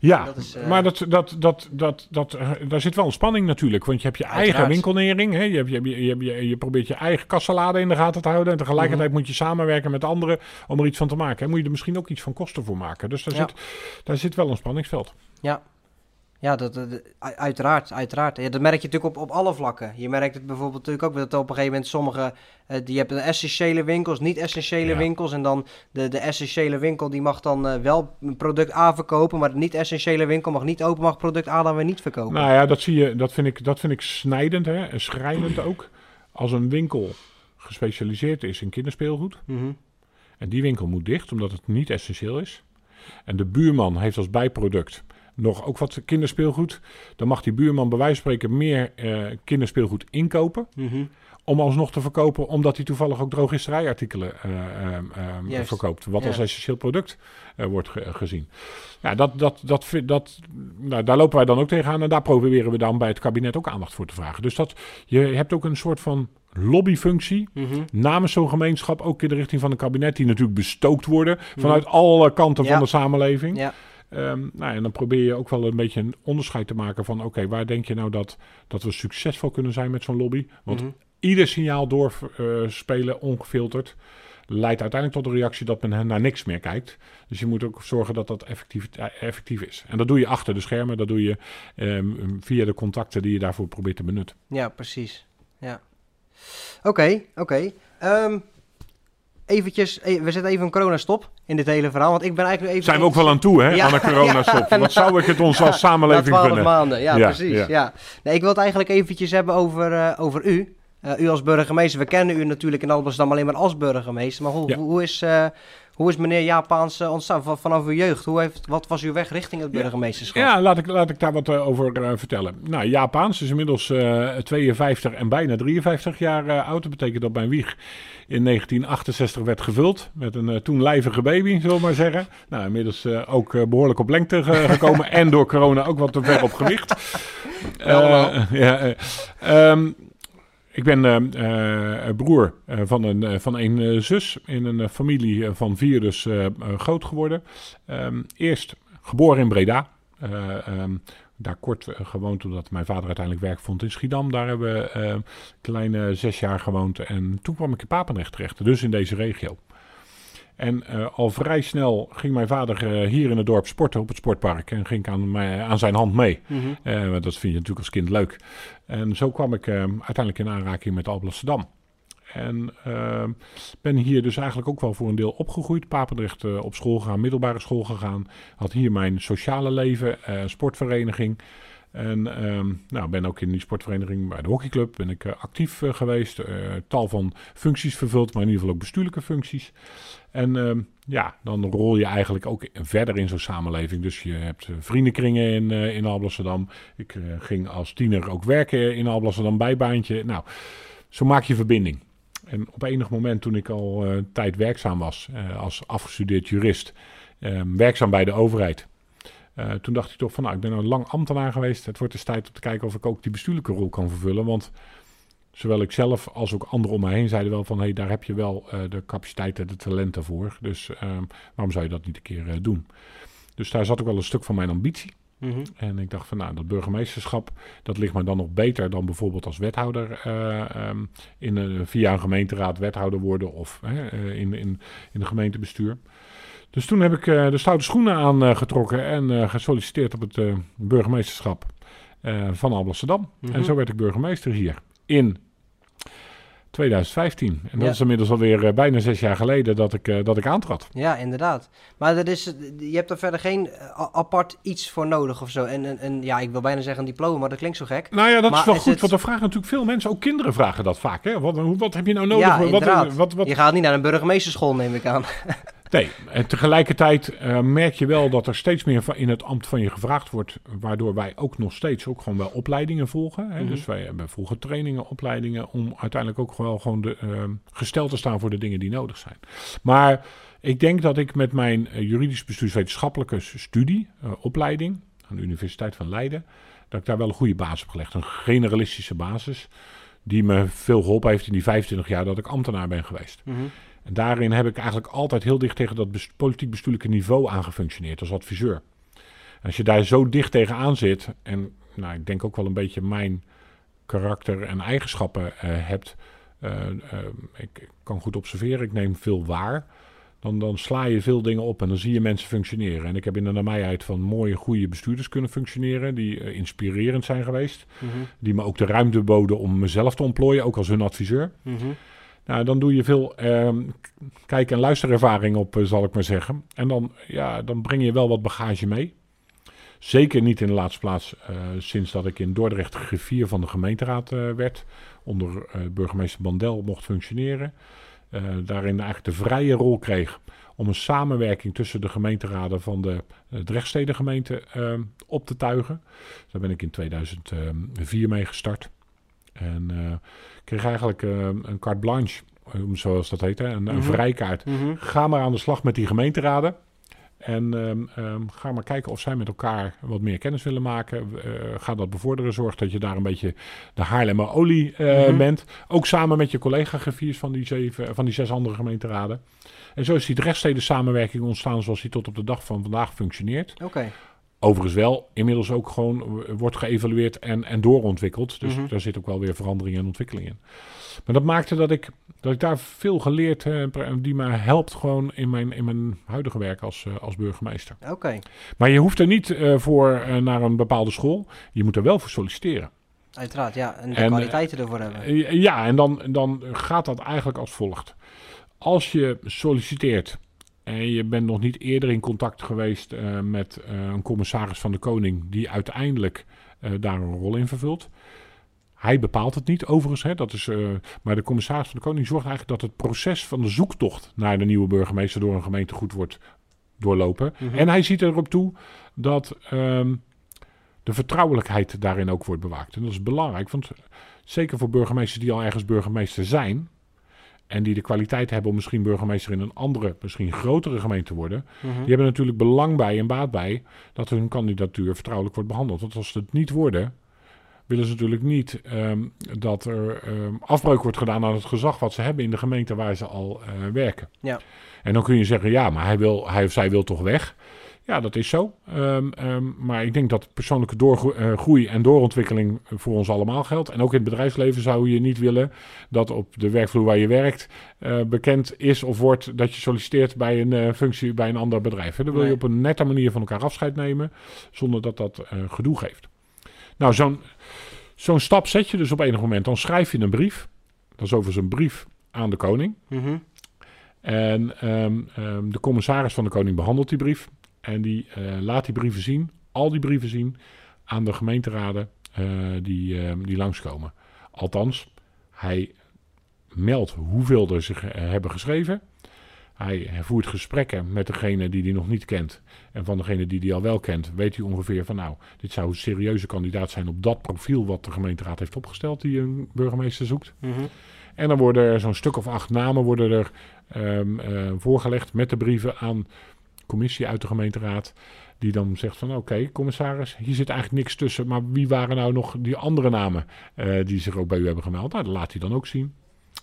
Ja, Dat is, eh, maar dat, dat, dat, dat, dat, eh, daar zit wel een spanning natuurlijk. Want je hebt je eigen winkelnering. Hè? Je, hebt, je, je, je, je probeert je eigen kassalade in de gaten te houden. En tegelijkertijd Mhm. moet je samenwerken met anderen om er iets van te maken. En moet je er misschien ook iets van kosten voor maken. Dus daar, Ja. zit, daar zit wel een spanningsveld. Ja. Ja, dat, uiteraard, uiteraard. Ja, dat merk je natuurlijk op, op alle vlakken. Je merkt het bijvoorbeeld natuurlijk ook dat op een gegeven moment sommige... eh, die hebben essentiële winkels, niet essentiële Ja. winkels. En dan de, de essentiële winkel die mag dan eh, wel een product A verkopen... maar de niet-essentiële winkel mag niet open, mag product A dan weer niet verkopen. Nou ja, dat, zie je, dat, vind ik, dat vind ik snijdend hè? en schrijnend ook. Als een winkel gespecialiseerd is in kinderspeelgoed... Mhm. En die winkel moet dicht, omdat het niet essentieel is. En de buurman heeft als bijproduct nog ook wat kinderspeelgoed. Dan mag die buurman bij wijze van spreken meer eh, kinderspeelgoed inkopen. Mhm. Om alsnog te verkopen, omdat hij toevallig ook drogisterijartikelen eh, Juist. verkoopt. Wat Ja. als essentieel product eh, wordt ge- gezien. Ja, dat, dat, dat, dat, nou, daar lopen wij dan ook tegenaan. En daar proberen we dan bij het kabinet ook aandacht voor te vragen. Dus dat, je hebt ook een soort van lobbyfunctie Mhm. namens zo'n gemeenschap, ook in de richting van een kabinet, die natuurlijk bestookt worden vanuit alle kanten Mhm. Ja. van de samenleving. Ja. Ehm, nou, en dan probeer je ook wel een beetje een onderscheid te maken van, oké, waar denk je nou dat, dat we succesvol kunnen zijn met zo'n lobby? Want Mhm. ieder signaal doorspelen, ongefilterd, leidt uiteindelijk tot de reactie dat men naar niks meer kijkt. Dus je moet ook zorgen dat dat effectief, eh, effectief is. En dat doe je achter de schermen, dat doe je ehm, via de contacten die je daarvoor probeert te benutten. Ja, precies. Ja. Oké, oké. Ehm, eventjes, e- we zetten even een coronastop in dit hele verhaal, want ik ben eigenlijk even... Zijn we ook wel aan toe, hè, Ja, aan een coronastop? Wat zou ik het ons als Na samenleving 12 gunnen? maanden, ja, precies. Ja. Nee, ik wil het eigenlijk eventjes hebben over, eh, over u. Eh, u als burgemeester. We kennen u natuurlijk in Alblasserdam alleen maar als burgemeester. Maar hoe, hoe, is, eh, hoe is meneer Japaans eh, ontstaan van, vanaf uw jeugd? Hoe heeft, wat was uw weg richting het burgemeesterschap? Ja, laat ik, laat ik daar wat eh, over eh, vertellen. Nou, Japaans is inmiddels eh 52 en bijna 53 jaar eh, oud. Dat betekent dat mijn wieg in 1968 werd gevuld met een eh, toen lijvige baby, zullen we maar zeggen. Nou, inmiddels eh, ook eh, behoorlijk op lengte ge- gekomen en door corona ook wat te ver op gewicht. Eh, ja, eh, ehm, ik ben eh, eh, broer eh, van een, van een zus in een familie van vier, dus groot geworden. Ehm, eerst geboren in Breda. Eh, ehm, daar kort gewoond, omdat mijn vader uiteindelijk werk vond in Schiedam. Daar hebben we een kleine zes jaar gewoond. En toen kwam ik in Papendrecht terecht, dus in deze regio. En eh, al vrij snel ging mijn vader eh, hier in het dorp sporten op het sportpark. En ging ik aan, mij, aan zijn hand mee. Want dat vind je natuurlijk als kind leuk. En zo kwam ik uiteindelijk in aanraking met Alblasserdam. En eh, ben hier dus eigenlijk ook wel voor een deel opgegroeid. Papendrecht op school gegaan, middelbare school gegaan. Had hier mijn sociale leven, sportvereniging. En ehm, nou, ben ook in die sportvereniging bij de hockeyclub ben ik, eh, actief eh, geweest. eh, tal van functies vervuld, maar in ieder geval ook bestuurlijke functies. En ehm, ja, dan rol je eigenlijk ook verder in zo'n samenleving. Dus je hebt vriendenkringen in, in Alblasserdam. Ik ging als tiener ook werken in Alblasserdam, bijbaantje. Nou, zo maak je verbinding. En op enig moment toen ik al tijd werkzaam was als afgestudeerd jurist, eh, werkzaam bij de overheid. Eh, toen dacht ik toch van, nou, ik ben een lang ambtenaar geweest. Het wordt eens tijd om te kijken of ik ook die bestuurlijke rol kan vervullen. Want zowel ik zelf als ook anderen om me heen zeiden wel van, hé, hey, daar heb je wel eh, de capaciteiten, de talenten voor. Dus ehm, waarom zou je dat niet een keer eh, doen? Dus daar zat ook wel een stuk van mijn ambitie. Mhm. En ik dacht van, nou, dat burgemeesterschap, dat ligt me dan nog beter dan bijvoorbeeld als wethouder eh, ehm, in een, via een gemeenteraad wethouder worden of in, in, in een gemeentebestuur. Dus toen heb ik eh, de stoute schoenen aangetrokken en eh, gesolliciteerd op het eh, burgemeesterschap eh, van Alblasserdam. Mhm. En zo werd ik burgemeester hier in 2015. En dat Ja. is inmiddels alweer eh, bijna zes jaar geleden dat ik, eh, dat ik aantrad. Ja, inderdaad. Maar dat is, je hebt er verder geen eh, apart iets voor nodig of zo. En, en, en ja, ik wil bijna zeggen een diploma, maar dat klinkt zo gek. Nou ja, dat Maar is wel is goed, het- want er vragen natuurlijk veel mensen, ook kinderen vragen dat vaak. Hè? Wat, wat heb je nou nodig? Ja, wat, wat, wat, Je gaat niet naar een burgemeesterschool, neem ik aan. Nee, en tegelijkertijd eh, merk je wel dat er steeds meer in het ambt van je gevraagd wordt, waardoor wij ook nog steeds ook gewoon wel opleidingen volgen. Hè? Mhm. Dus wij hebben volgen trainingen, opleidingen, om uiteindelijk ook wel gewoon de, eh, gesteld te staan voor de dingen die nodig zijn. Maar ik denk dat ik met mijn eh, juridisch bestuurswetenschappelijke studie, opleiding aan de Universiteit van Leiden, dat ik daar wel een goede basis heb gelegd. Een generalistische basis die me veel geholpen heeft in die 25 jaar dat ik ambtenaar ben geweest. Mhm. En daarin heb ik eigenlijk altijd heel dicht tegen dat bes- politiek-bestuurlijke niveau aangefunctioneerd als adviseur. Als je daar zo dicht tegenaan zit, en nou, ik denk ook wel een beetje mijn karakter en eigenschappen eh, hebt, eh, eh, ik kan goed observeren, ik neem veel waar, dan, dan sla je veel dingen op en dan zie je mensen functioneren. En ik heb in de nabijheid van mooie, goede bestuurders kunnen functioneren, die inspirerend zijn geweest, Mhm. die me ook de ruimte boden om mezelf te ontplooien, ook als hun adviseur. Mhm. Nou, dan doe je veel ehm, k- kijk- en luisterervaring op, eh, zal ik maar zeggen. En dan, ja, dan breng je wel wat bagage mee. Zeker niet in de laatste plaats eh, sinds dat ik in Dordrecht griffier van de gemeenteraad eh, werd. Onder eh, burgemeester Bandel mocht functioneren. eh, daarin eigenlijk de vrije rol kreeg om een samenwerking tussen de gemeenteraden van de uh, Drechtstedengemeente uh, op te tuigen. Daar ben ik in 2004 mee gestart. En uh, kreeg eigenlijk een carte blanche, zoals dat heet, hè? Een, mm -hmm. een vrijkaart. Mm -hmm. Ga maar aan de slag met die gemeenteraden. En um, um, ga maar kijken of zij met elkaar wat meer kennis willen maken. Uh, ga dat bevorderen. Zorg dat je daar een beetje de Haarlemmer olie uh, mm -hmm. bent. Ook samen met je collega-griffiers van, die zeven, van die zes andere gemeenteraden. En zo is die rechtsteden samenwerking ontstaan zoals die tot op de dag van vandaag functioneert. Oké. Okay. Overigens wel inmiddels ook gewoon wordt geëvalueerd en, en doorontwikkeld. Dus daar zit ook wel weer verandering en ontwikkeling in. Maar dat maakte dat ik, dat ik daar veel geleerd heb, die me helpt gewoon in mijn, in mijn huidige werk als, uh, als burgemeester. Oké. Okay. Maar je hoeft er niet uh, voor uh, naar een bepaalde school. Je moet er wel voor solliciteren. Uiteraard, ja. En de en, kwaliteiten ervoor hebben. ja, en dan, dan gaat dat eigenlijk als volgt. Als je solliciteert en je bent nog niet eerder in contact geweest met een commissaris van de Koning die uiteindelijk daar een rol in vervult hij bepaalt het niet, overigens. Hè, dat is, maar de commissaris van de Koning zorgt eigenlijk dat het proces van de zoektocht naar de nieuwe burgemeester door een gemeente goed wordt doorlopen. Mm -hmm. En hij ziet erop toe dat um, de vertrouwelijkheid daarin ook wordt bewaakt. En dat is belangrijk, want zeker voor burgemeesters die al ergens burgemeester zijn. En die de kwaliteit hebben om misschien burgemeester in een andere, misschien grotere gemeente te worden. Mm -hmm. Die hebben natuurlijk belang bij en baat bij dat hun kandidatuur vertrouwelijk wordt behandeld. Want als ze het niet worden, willen ze natuurlijk niet um, dat er um, afbreuk wordt gedaan aan het gezag wat ze hebben in de gemeente waar ze al uh, werken. Ja. En dan kun je zeggen, ja, maar hij, wil, hij of zij wil toch weg. Ja, dat is zo. Um, maar ik denk dat persoonlijke doorgroei uh, en doorontwikkeling voor ons allemaal geldt. En ook in het bedrijfsleven zou je niet willen dat op de werkvloer waar je werkt uh, bekend is of wordt dat je solliciteert bij een uh, functie bij een ander bedrijf. Hè. Dan wil je op een nette manier van elkaar afscheid nemen zonder dat dat gedoe geeft. Nou, zo'n zo'n stap zet je dus op enig moment. Dan schrijf je een brief. Dat is overigens een brief aan de koning. Mm -hmm. En um, de commissaris van de koning behandelt die brief. En die uh, laat die brieven zien, al die brieven zien, aan de gemeenteraden uh, die, uh, die langskomen. Althans, hij meldt hoeveel er zich hebben geschreven. Hij, hij voert gesprekken met degene die hij nog niet kent. En van degene die hij al wel kent, weet hij ongeveer van nou, dit zou een serieuze kandidaat zijn op dat profiel wat de gemeenteraad heeft opgesteld die een burgemeester zoekt. Mm -hmm. En dan worden er zo'n stuk of acht namen worden er um, uh, voorgelegd met de brieven aan commissie uit de gemeenteraad. Die dan zegt van oké, okay, commissaris, hier zit eigenlijk niks tussen. Maar wie waren nou nog die andere namen uh, die zich ook bij u hebben gemeld? Nou, dat laat hij dan ook zien.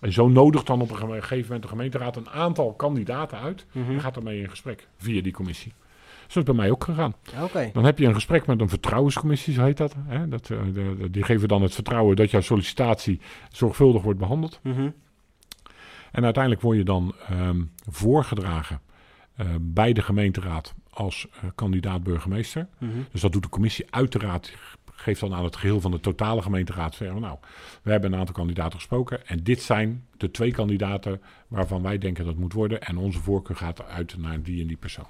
En zo nodigt dan op een gegeven moment de gemeenteraad een aantal kandidaten uit. Mhm. En gaat ermee in gesprek via die commissie. Zo is het bij mij ook gegaan. Okay. Dan heb je een gesprek met een vertrouwenscommissie, zo heet dat. Hè? dat uh, de, de, die geven dan het vertrouwen dat jouw sollicitatie zorgvuldig wordt behandeld. Mm -hmm. En uiteindelijk word je dan um, voorgedragen bij de gemeenteraad als uh, kandidaat burgemeester. Mm -hmm. Dus dat doet de commissie uiteraard geeft dan aan het geheel van de totale gemeenteraad zeggen, nou, we hebben een aantal kandidaten gesproken en dit zijn de twee kandidaten waarvan wij denken dat het moet worden en onze voorkeur gaat uit naar die en die persoon.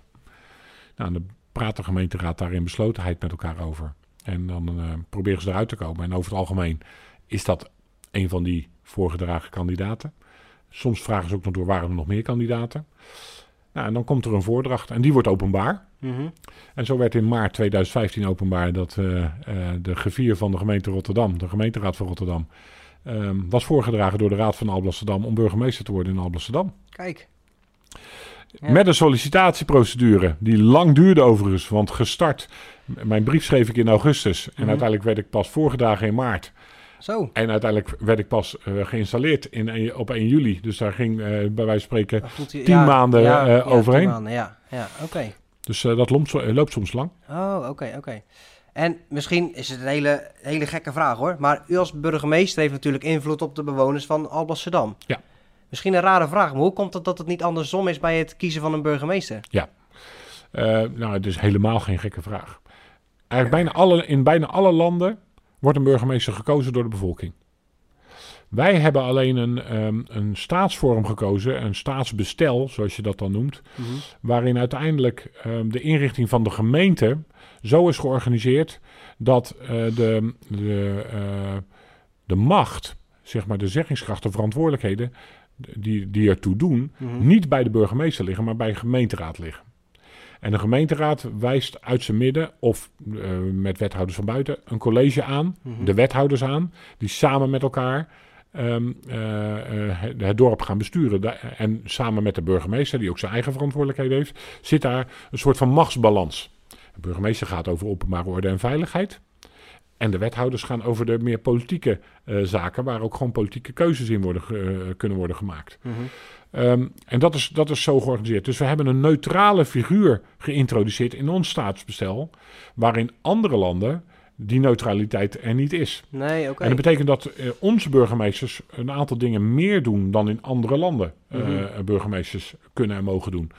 Nou, en dan praat de gemeenteraad daar in beslotenheid met elkaar over. En dan uh, proberen ze eruit te komen. En over het algemeen is dat een van die voorgedragen kandidaten. Soms vragen ze ook nog door, waren er nog meer kandidaten? Nou, en dan komt er een voordracht en die wordt openbaar. Mm -hmm. En zo werd in maart 2015 openbaar dat uh, uh, de gevier van de gemeente Rotterdam, de gemeenteraad van Rotterdam, um, was voorgedragen door de Raad van Alblasserdam om burgemeester te worden in Alblasserdam. Kijk. Ja. Met een sollicitatieprocedure die lang duurde overigens, want gestart, mijn brief schreef ik in augustus en mm -hmm. uiteindelijk werd ik pas voorgedragen in maart. Zo. En uiteindelijk werd ik pas uh, geïnstalleerd in op 1 juli. Dus daar ging uh, bij wijze van spreken tien ja, maanden ja, ja, overheen. Tien maanden, ja, ja oké. Okay. Dus dat loopt, loopt, soms lang. Oh, oké, okay, oké. Okay. En misschien is het een hele, hele gekke vraag hoor. Maar u als burgemeester heeft natuurlijk invloed op de bewoners van Alblasserdam. Ja. Misschien een rare vraag, maar hoe komt het dat het niet andersom is bij het kiezen van een burgemeester? Ja. nou, het is helemaal geen gekke vraag. Eigenlijk bijna alle, in bijna alle landen wordt een burgemeester gekozen door de bevolking. Wij hebben alleen een, um, een staatsvorm gekozen, een staatsbestel, zoals je dat dan noemt, mm -hmm. waarin uiteindelijk um, de inrichting van de gemeente zo is georganiseerd dat uh, de, de, uh, de macht, zeg maar de zeggingskracht, de verantwoordelijkheden, die, die ertoe doen, Mhm. niet bij de burgemeester liggen, maar bij de gemeenteraad liggen. En de gemeenteraad wijst uit zijn midden of eh, met wethouders van buiten een college aan, Mhm. de wethouders aan, die samen met elkaar ehm, eh, eh, het- dorp gaan besturen. Da- En samen met de burgemeester, die ook zijn eigen verantwoordelijkheden heeft, zit daar een soort van machtsbalans. De burgemeester gaat over openbare orde en veiligheid. En de wethouders gaan over de meer politieke zaken, waar ook gewoon politieke keuzes in worden, kunnen worden gemaakt. Mhm. Ehm, en dat is, dat is zo georganiseerd. Dus we hebben een neutrale figuur geïntroduceerd in ons staatsbestel, waarin andere landen die neutraliteit er niet is. Nee, oké. En dat betekent dat eh, onze burgemeesters een aantal dingen meer doen dan in andere landen eh, Mhm. burgemeesters kunnen en mogen doen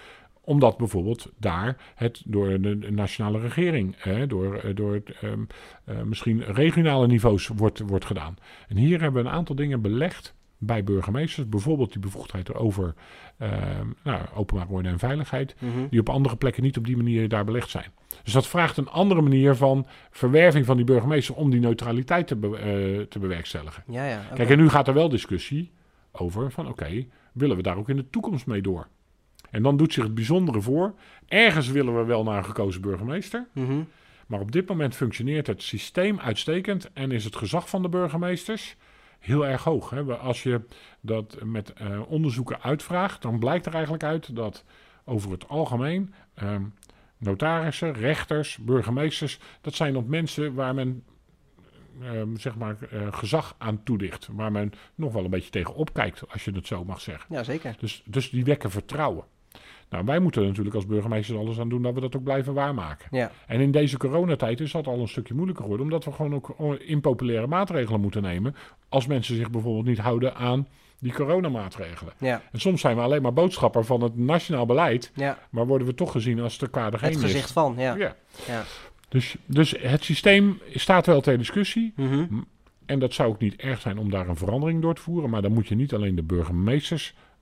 omdat bijvoorbeeld daar het door de nationale regering, eh, door, eh, door ehm, eh, misschien regionale niveaus wordt, wordt gedaan. En hier hebben we een aantal dingen belegd bij burgemeesters. Bijvoorbeeld die bevoegdheid over ehm nou, openbare orde en veiligheid. Mhm. Die op andere plekken niet op die manier daar belegd zijn. Dus dat vraagt een andere manier van verwerving van die burgemeester om die neutraliteit te, be- eh, te bewerkstelligen. Ja, ja. Kijk, en nu gaat er wel discussie over van oké, willen we daar ook in de toekomst mee door? En dan doet zich het bijzondere voor. Ergens willen we wel naar een gekozen burgemeester. Mhm. Maar op dit moment functioneert het systeem uitstekend en is het gezag van de burgemeesters heel erg hoog. Hè? Als je dat met eh, onderzoeken uitvraagt, dan blijkt er eigenlijk uit dat over het algemeen ehm, notarissen, rechters, burgemeesters, dat zijn op mensen waar men ehm, zeg maar eh, gezag aan toedicht, waar men nog wel een beetje tegen opkijkt, als je het zo mag zeggen. Ja, zeker. Dus, dus die wekken vertrouwen. Nou, wij moeten er natuurlijk als burgemeesters alles aan doen dat we dat ook blijven waarmaken. Ja. En in deze coronatijd is dat al een stukje moeilijker geworden, omdat we gewoon ook impopulaire maatregelen moeten nemen. Als mensen zich bijvoorbeeld niet houden aan die coronamaatregelen. Ja. En soms zijn we alleen maar boodschapper van het nationaal beleid, Ja. maar worden we toch gezien als de kwade Het gezicht van, ja. Ja. Dus, dus het systeem staat wel ter discussie. Mhm. En dat zou ook niet erg zijn om daar een verandering door te voeren. Maar dan moet je niet alleen de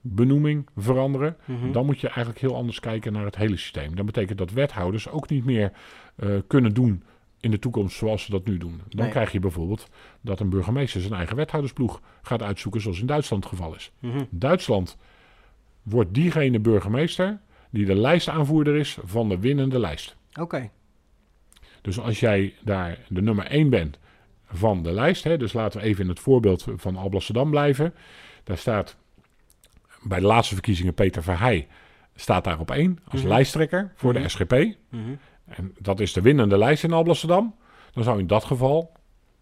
burgemeestersbenoeming veranderen. Mhm. Dan moet je eigenlijk heel anders kijken naar het hele systeem. Dat betekent dat wethouders ook niet meer eh, kunnen doen in de toekomst zoals ze dat nu doen. Dan Nee. krijg je bijvoorbeeld dat een burgemeester zijn eigen wethoudersploeg gaat uitzoeken zoals in Duitsland het geval is. Mhm. Duitsland wordt diegene burgemeester die de lijstaanvoerder is van de winnende lijst. Oké. Dus als jij daar de nummer 1 bent van de lijst, hè, dus laten we even in het voorbeeld van Alblasserdam blijven. Daar staat bij de laatste verkiezingen Peter Verheij staat daar op 1 als Mhm. lijsttrekker voor Mhm. de SGP. Mhm. En dat is de winnende lijst in Alblasserdam. Dan zou in dat geval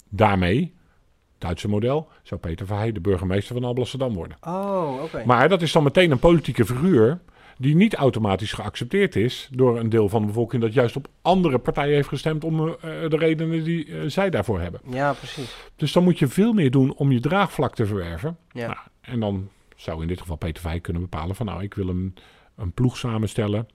daarmee, Duitse model, zou Peter Verheij de burgemeester van Alblasserdam worden. Oh, oké. Maar dat is dan meteen een politieke figuur die niet automatisch geaccepteerd is door een deel van de bevolking dat juist op andere partijen heeft gestemd om eh, de redenen die eh, zij daarvoor hebben. Ja, precies. Dus dan moet je veel meer doen om je draagvlak te verwerven. Ja. Nou, en dan zou in dit geval Peter Vij kunnen bepalen van nou, ik wil een, een ploeg samenstellen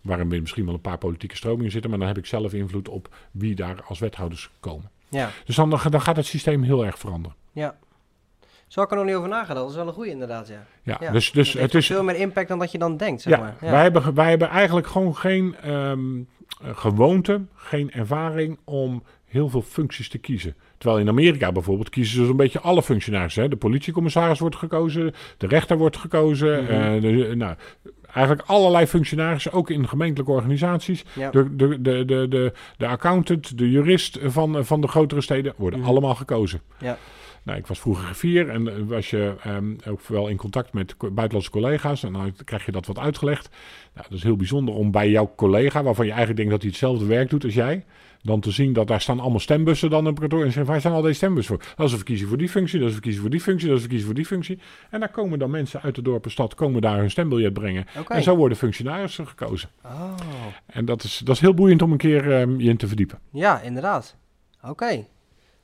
waarin misschien wel een paar politieke stromingen zitten, maar dan heb ik zelf invloed op wie daar als wethouders komen. Ja. Dus dan, dan gaat het systeem heel erg veranderen. Ja. Zo ik er nog niet over nagedacht. Dat is wel een goede inderdaad, ja. Ja, Ja, dus, dus het is, veel meer impact dan dat je dan denkt, zeg ja, maar. Ja. Wij, hebben, wij hebben eigenlijk gewoon geen ehm, eh, gewoonte, geen ervaring om heel veel functies te kiezen. Terwijl in Amerika bijvoorbeeld kiezen ze zo'n beetje alle functionarissen. Hè? De politiecommissaris wordt gekozen, de rechter wordt gekozen. Mhm. eh, de, nou, eigenlijk allerlei functionarissen, ook in gemeentelijke organisaties. Ja. De, de, de, de, de, de accountant, de jurist van, van de grotere steden worden Mhm. allemaal gekozen. Ja. Nou, ik was vroeger griffier en eh, was je ehm, ook wel in contact met co- buitenlandse collega's. En dan krijg je dat wat uitgelegd. Nou, dat is heel bijzonder om bij jouw collega, waarvan je eigenlijk denkt dat hij hetzelfde werk doet als jij, dan te zien dat daar staan allemaal stembussen dan op kantoor. En zeggen, waar zijn al deze stembussen voor? Dat is een verkiezing voor die functie, dat is een verkiezing voor die functie, dat is een verkiezing voor die functie. En daar komen dan mensen uit de dorp en stad, komen daar hun stembiljet brengen. En zo worden functionarissen gekozen. Oh. En dat is, dat is heel boeiend om een keer ehm, je in te verdiepen. Ja, inderdaad. Oké.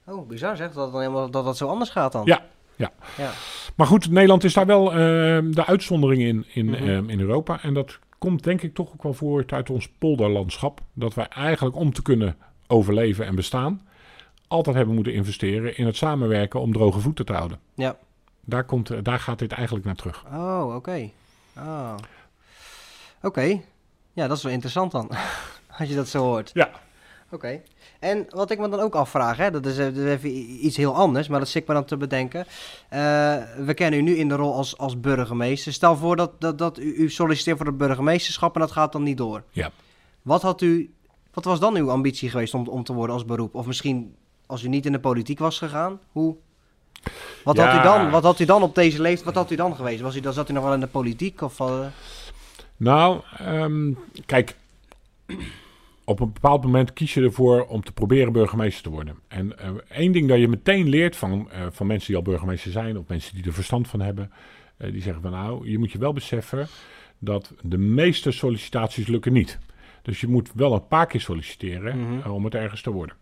Oh, bizar zeg, dat, dan helemaal, dat dat zo anders gaat dan. Ja, ja. Ja. Maar goed, Nederland is daar wel ehm, de uitzondering in, in, Mhm. ehm, in Europa. En dat komt denk ik toch ook wel voort uit ons polderlandschap. Dat wij eigenlijk om te kunnen overleven en bestaan, altijd hebben moeten investeren in het samenwerken om droge voeten te houden. Ja. Daar, komt, eh, daar gaat dit eigenlijk naar terug. Oh, oké. Oh. Oké. Ja, dat is wel interessant dan. Als je dat zo hoort. Ja. Oké. En wat ik me dan ook afvraag, hè, dat, is, eh, dat is even iets heel anders, maar dat zit me dan te bedenken. Eh, we kennen u nu in de rol als, als burgemeester. Stel voor dat, dat, dat u, u solliciteert voor het burgemeesterschap en dat gaat dan niet door. Ja. Wat, had u, wat was dan uw ambitie geweest om, om te worden als beroep? Of misschien als u niet in de politiek was gegaan, hoe... Wat, had u dan, wat had u dan op deze leeftijd, wat had u dan geweest? Was u, dan zat u nog wel in de politiek? Of, eh, Nou, ehm, kijk, op een bepaald moment kies je ervoor om te proberen burgemeester te worden. En eh, één ding dat je meteen leert van, eh, van mensen die al burgemeester zijn, of mensen die er verstand van hebben, die zeggen van nou, je moet je wel beseffen dat de meeste sollicitaties lukken niet. Dus je moet wel een paar keer solliciteren Mhm. eh, om het ergens te worden.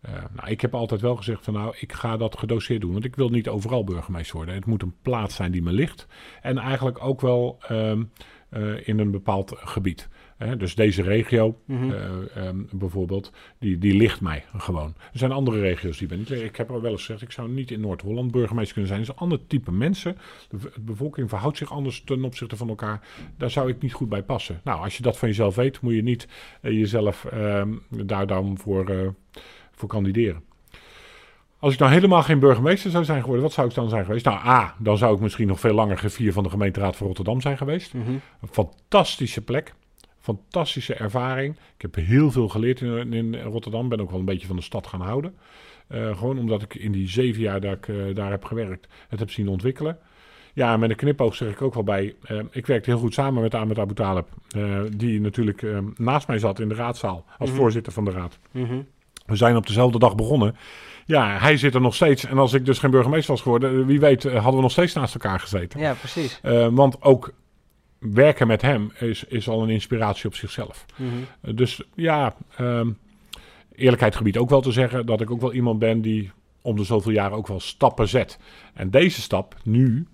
Eh, nou, ik heb altijd wel gezegd van nou, ik ga dat gedoseerd doen. Want ik wil niet overal burgemeester worden. Het moet een plaats zijn die me ligt. En eigenlijk ook wel ehm, eh, in een bepaald gebied. Hè, dus deze regio mhm. eh, ehm, bijvoorbeeld, die, die ligt mij gewoon. Er zijn andere regio's die ben ik. Ik heb al wel eens gezegd, ik zou niet in Noord-Holland burgemeester kunnen zijn. Het is een ander type mensen. De bevolking verhoudt zich anders ten opzichte van elkaar. Daar zou ik niet goed bij passen. Nou, als je dat van jezelf weet, moet je niet eh, jezelf ehm, daar dan voor, voor kandideren. Als ik nou helemaal geen burgemeester zou zijn geworden, wat zou ik dan zijn geweest? Nou, A, dan zou ik misschien nog veel langer griffier van de gemeenteraad van Rotterdam zijn geweest. Mhm. Een fantastische plek. Fantastische ervaring. Ik heb heel veel geleerd in, in Rotterdam. Ben ook wel een beetje van de stad gaan houden. Eh, gewoon omdat ik in die zeven jaar dat ik eh, daar heb gewerkt, het heb zien ontwikkelen. Ja, en met een knipoog zeg ik ook wel bij. eh, ik werkte heel goed samen met Ahmed Abu Talib. die natuurlijk naast mij zat in de raadzaal. Als Mhm. voorzitter van de raad. Mhm. We zijn op dezelfde dag begonnen. Ja, hij zit er nog steeds. En als ik dus geen burgemeester was geworden, eh, wie weet, eh, hadden we nog steeds naast elkaar gezeten. Ja, precies. Eh, want ook werken met hem is, is al een inspiratie op zichzelf. Mhm. Dus ja, ehm eerlijkheid gebied ook wel te zeggen dat ik ook wel iemand ben die om de zoveel jaren ook wel stappen zet. En deze stap nu,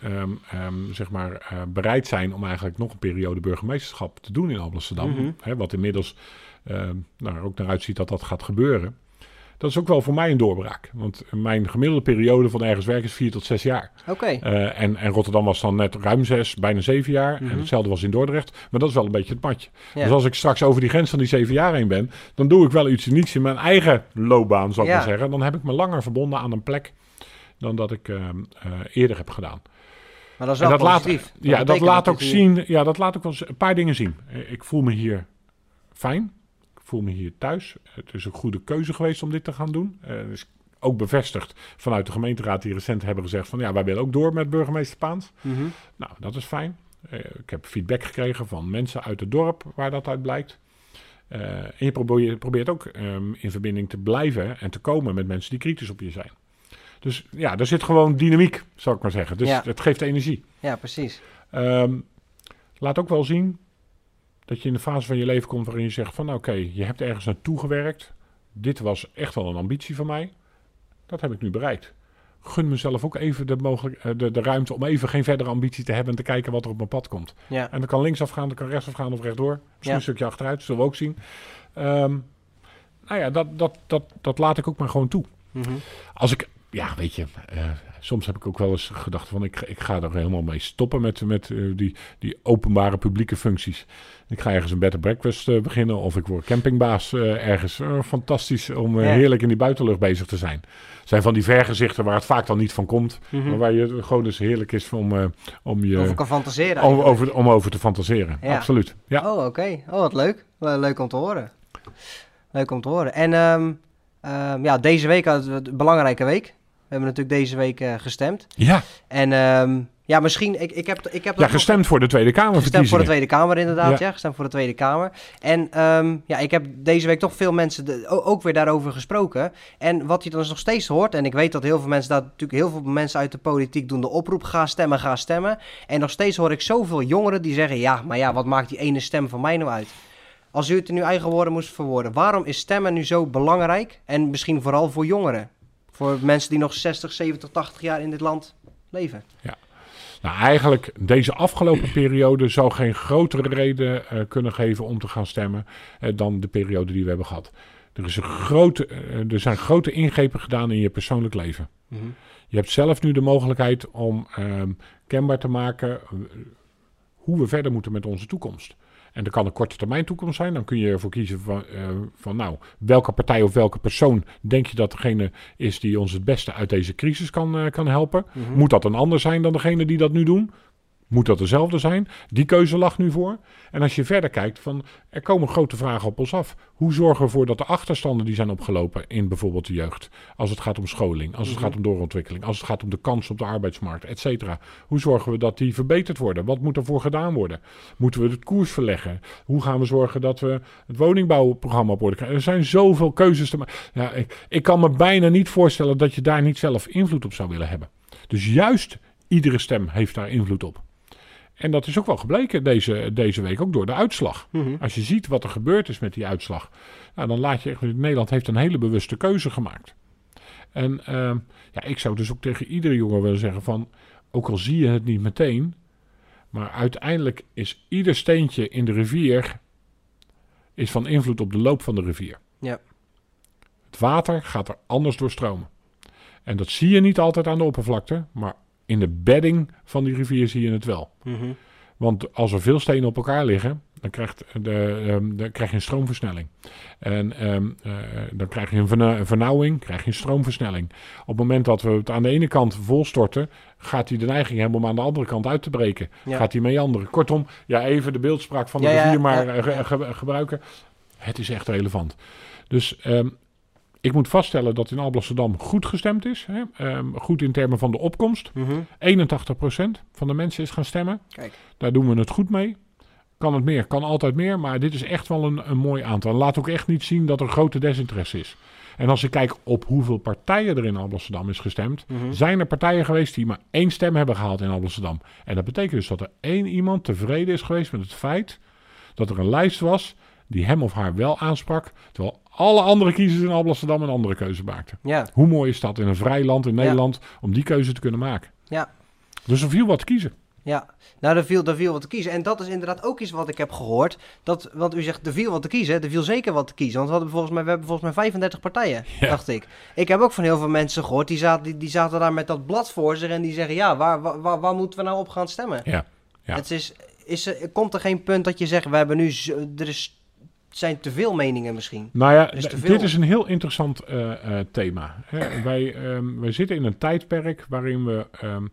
ehm, ehm, zeg maar, bereid zijn om eigenlijk nog een periode burgemeesterschap te doen in Amsterdam. Mhm. Hè, wat inmiddels nou, er ook naar uitziet dat dat gaat gebeuren. Dat is ook wel voor mij een doorbraak. Want mijn gemiddelde periode van ergens werken is vier tot zes jaar. Oké. Eh, en, en Rotterdam was dan net ruim zes, bijna zeven jaar. Mhm. En hetzelfde was in Dordrecht. Maar dat is wel een beetje het matje. Ja. Dus als ik straks over die grens van die zeven jaar heen ben, dan doe ik wel iets unieks in mijn eigen loopbaan, zal ik Ja. maar zeggen. Dan heb ik me langer verbonden aan een plek dan dat ik ehm, eh, eerder heb gedaan. Maar dat is En wel laat, ja, dat laat ook hier- zien, ja, dat laat ook wel een paar dingen zien. Eh, Ik voel me hier fijn. Voel me hier thuis. Het is een goede keuze geweest om dit te gaan doen. Het is ook bevestigd vanuit de gemeenteraad die recent hebben gezegd van ja, wij willen ook door met burgemeester Paans. Mhm. Nou, dat is fijn. Eh, ik heb feedback gekregen van mensen uit het dorp waar dat uit blijkt. Eh, en je probeert, probeert ook ehm, in verbinding te blijven en te komen met mensen die kritisch op je zijn. Dus ja, er zit gewoon dynamiek, zou ik maar zeggen. Dus Ja. het geeft energie. Ja, precies. Ehm, laat ook wel zien dat je in de fase van je leven komt waarin je zegt van oké, je hebt ergens naartoe gewerkt. Dit was echt wel een ambitie van mij. Dat heb ik nu bereikt. Gun mezelf ook even de, mogelijk, eh, de, de ruimte om even geen verdere ambitie te hebben en te kijken wat er op mijn pad komt. Ja. En dat kan linksaf gaan, dat kan rechtsaf gaan of rechtdoor. Misschien Ja. een stukje achteruit, zullen we ook zien. Ehm, nou ja, dat, dat, dat, dat laat ik ook maar gewoon toe. Mhm. Als ik, ja, weet je, eh, soms heb ik ook wel eens gedacht van ik, ik ga er helemaal mee stoppen met, met eh, die, die openbare publieke functies. Ik ga ergens een bed and breakfast eh, beginnen of ik word campingbaas eh, ergens. Fantastisch om heerlijk in die buitenlucht bezig te zijn. Zijn van die vergezichten waar het vaak dan niet van komt. Mhm. Maar waar je gewoon dus heerlijk is om, om je... Over kan fantaseren Om over, om over te fantaseren. Ja. Absoluut. Ja. Oh, oké. Oh, wat leuk. Le- Leuk om te horen. Leuk om te horen. En ehm, ehm, ja, deze week een belangrijke week. We hebben natuurlijk deze week eh, gestemd. Ja. En ehm, ja, misschien, ik, ik heb, ik heb ja, nog- gestemd voor de Tweede Gestemd voor de. Tweede Kamer inderdaad, ja. Ja. Gestemd voor de Tweede Kamer. En ehm, ja, ik heb deze week toch veel mensen de- ook weer daarover gesproken. En wat je dan nog steeds hoort, en ik weet dat heel veel mensen, dat natuurlijk heel veel mensen uit de politiek doen de oproep, ga stemmen, ga stemmen. En nog steeds hoor ik zoveel jongeren die zeggen, ja, maar ja, wat maakt die ene stem van mij nou uit? Als u het in uw eigen woorden moest verwoorden, waarom is stemmen nu zo belangrijk? En misschien vooral voor jongeren? Voor mensen die nog 60, 70, 80 jaar in dit land leven. Nou, eigenlijk deze afgelopen periode zou geen grotere reden eh, kunnen geven om te gaan stemmen eh, dan de periode die we hebben gehad. Er, is een grote, eh, er zijn grote ingrepen gedaan in je persoonlijk leven. Je hebt zelf nu de mogelijkheid om ehm, kenbaar te maken hoe we verder moeten met onze toekomst. En dat kan een korte termijn toekomst zijn. Dan kun je ervoor kiezen van, uh, van nou, welke partij of welke persoon denk je dat degene is die ons het beste uit deze crisis kan, uh, kan helpen. Mhm. Moet dat een ander zijn dan degene die dat nu doen? Moet dat dezelfde zijn? Die keuze lag nu voor. En als je verder kijkt, van, er komen grote vragen op ons af. Hoe zorgen we ervoor dat de achterstanden die zijn opgelopen in bijvoorbeeld de jeugd, als het gaat om scholing, als het Mhm. gaat om doorontwikkeling, als het gaat om de kans op de arbeidsmarkt, et cetera. Hoe zorgen we dat die verbeterd worden? Wat moet ervoor gedaan worden? Moeten we het koers verleggen? Hoe gaan we zorgen dat we het woningbouwprogramma op orde krijgen? Er zijn zoveel keuzes te maken. Ja, ik, ik kan me bijna niet voorstellen dat je daar niet zelf invloed op zou willen hebben. Dus juist iedere stem heeft daar invloed op. En dat is ook wel gebleken deze, deze week, ook door de uitslag. Mhm. Als je ziet wat er gebeurd is met die uitslag, nou, dan laat je echt. Nederland heeft een hele bewuste keuze gemaakt. En ehm, ja, ik zou dus ook tegen iedere jongen willen zeggen: van, ook al zie je het niet meteen, maar uiteindelijk is ieder steentje in de rivier is van invloed op de loop van de rivier. Ja. Het water gaat er anders doorstromen. En dat zie je niet altijd aan de oppervlakte, maar in de bedding van die rivier zie je het wel. Mhm. Want als er veel stenen op elkaar liggen, dan, krijgt de, ehm, dan krijg je een stroomversnelling. En ehm, eh, dan krijg je een verna- een vernauwing, krijg je een stroomversnelling. Op het moment dat we het aan de ene kant volstorten, gaat hij de neiging hebben om aan de andere kant uit te breken. Ja. Gaat hij meanderen. Kortom, ja, even de beeldspraak van de Ja, rivier maar ja, eh, ge- ja. ge- gebruiken. Het is echt relevant. Dus ehm, ik moet vaststellen dat in Alblasserdam goed gestemd is. Hè? Ehm, goed in termen van de opkomst. Mhm. 81% van de mensen is gaan stemmen. Kijk. Daar doen we het goed mee. Kan het meer, kan altijd meer, maar dit is echt wel een, een mooi aantal. Laat ook echt niet zien dat er grote desinteresse is. En als ik kijk op hoeveel partijen er in Alblasserdam is gestemd, Mhm. zijn er partijen geweest die maar één stem hebben gehaald in Alblasserdam. En dat betekent dus dat er één iemand tevreden is geweest met het feit dat er een lijst was die hem of haar wel aansprak, terwijl alle andere kiezers in Alblasserdam een andere keuze maakten. Ja, Hoe mooi is dat in een vrij land in Ja. Nederland om die keuze te kunnen maken? ja. Dus er viel wat te kiezen. Ja, nou, er viel, er viel wat te kiezen. En dat is inderdaad ook iets wat ik heb gehoord. Dat, want u zegt, er viel wat te kiezen. Er viel zeker wat te kiezen. Want we, hadden volgens mij, we hebben volgens mij 35 partijen, Ja. dacht ik. Ik heb ook van heel veel mensen gehoord, die zaten, die, die zaten daar met dat blad voor zich. En die zeggen, ja, waar, waar, waar, moeten we nou op gaan stemmen? Ja, ja. Het is, is, er- komt er geen punt dat je zegt, we hebben nu, er is, zijn te veel meningen misschien. Nou ja, is dit is een heel interessant eh, eh, thema. Hè. Wij, ehm, wij zitten in een tijdperk waarin we ehm,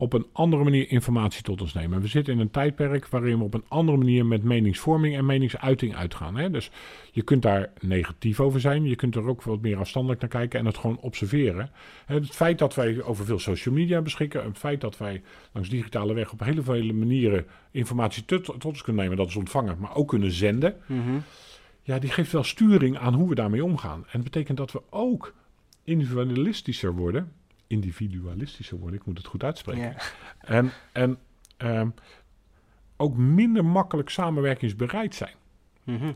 op een andere manier informatie tot ons nemen. We zitten in een tijdperk waarin we op een andere manier met meningsvorming en meningsuiting uitgaan. Hè. Dus je kunt daar negatief over zijn, je kunt er ook wat meer afstandelijk naar kijken en het gewoon observeren. Het feit dat wij over veel social media beschikken, het feit dat wij langs digitale weg op hele vele manieren informatie tot, tot ons kunnen nemen, dat is ontvangen, maar ook kunnen zenden. Mhm. Ja, die geeft wel sturing aan hoe we daarmee omgaan. En dat betekent dat we ook individualistischer worden. Individualistischer worden, ik moet het goed uitspreken. Ja. En, en ehm, ook minder makkelijk samenwerkingsbereid zijn. Mhm.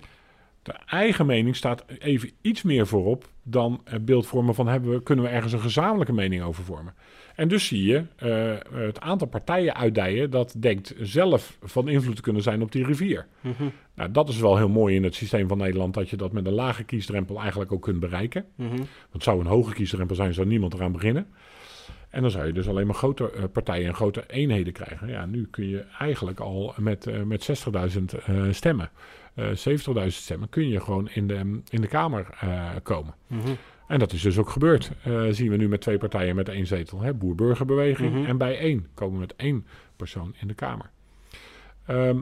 De eigen mening staat even iets meer voorop dan het beeld vormen van hebben we, kunnen we ergens een gezamenlijke mening over vormen. En dus zie je eh, het aantal partijen uitdijen dat denkt zelf van invloed te kunnen zijn op die rivier. Mhm. Nou, dat is wel heel mooi in het systeem van Nederland, dat je dat met een lage kiesdrempel eigenlijk ook kunt bereiken. Mhm. Want zou een hoge kiesdrempel zijn, zou niemand eraan beginnen. En dan zou je dus alleen maar grote eh, partijen en grote eenheden krijgen. Ja, nu kun je eigenlijk al met, eh, met 60.000 eh, stemmen, eh 70.000 stemmen, kun je gewoon in de, in de Kamer eh, komen. Mhm. En dat is dus ook gebeurd. Eh, zien we nu met twee partijen met één zetel. Hè? Boer-burgerbeweging. Mhm. En bij één komen we met één persoon in de Kamer. Ehm,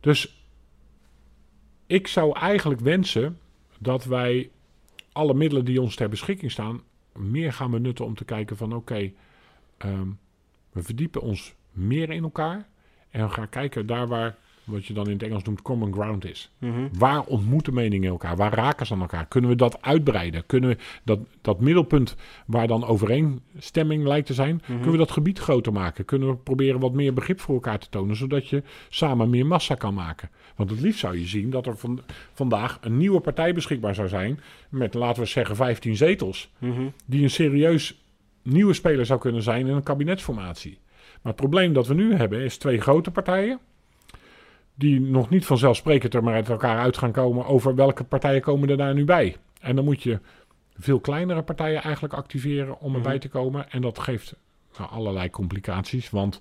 dus ik zou eigenlijk wensen dat wij alle middelen die ons ter beschikking staan... meer gaan benutten om te kijken van oké, ehm, we verdiepen ons meer in elkaar... en we gaan kijken daar waar, wat je dan in het Engels noemt, common ground is. Mhm. Waar ontmoeten meningen elkaar? Waar raken ze aan elkaar? Kunnen we dat uitbreiden? Kunnen we dat, dat middelpunt waar dan overeenstemming lijkt te zijn, kunnen we dat gebied groter maken? Kunnen we proberen wat meer begrip voor elkaar te tonen, zodat je samen meer massa kan maken? Want het liefst zou je zien dat er van, vandaag een nieuwe partij beschikbaar zou zijn met, laten we zeggen, 15 zetels, Mhm. die een serieus nieuwe speler zou kunnen zijn in een kabinetsformatie. Maar het probleem dat we nu hebben is twee grote partijen die nog niet vanzelfsprekend er maar uit elkaar uit gaan komen over welke partijen komen er daar nu bij. En dan moet je veel kleinere partijen eigenlijk activeren om erbij Mhm. te komen. En dat geeft nou, allerlei complicaties, want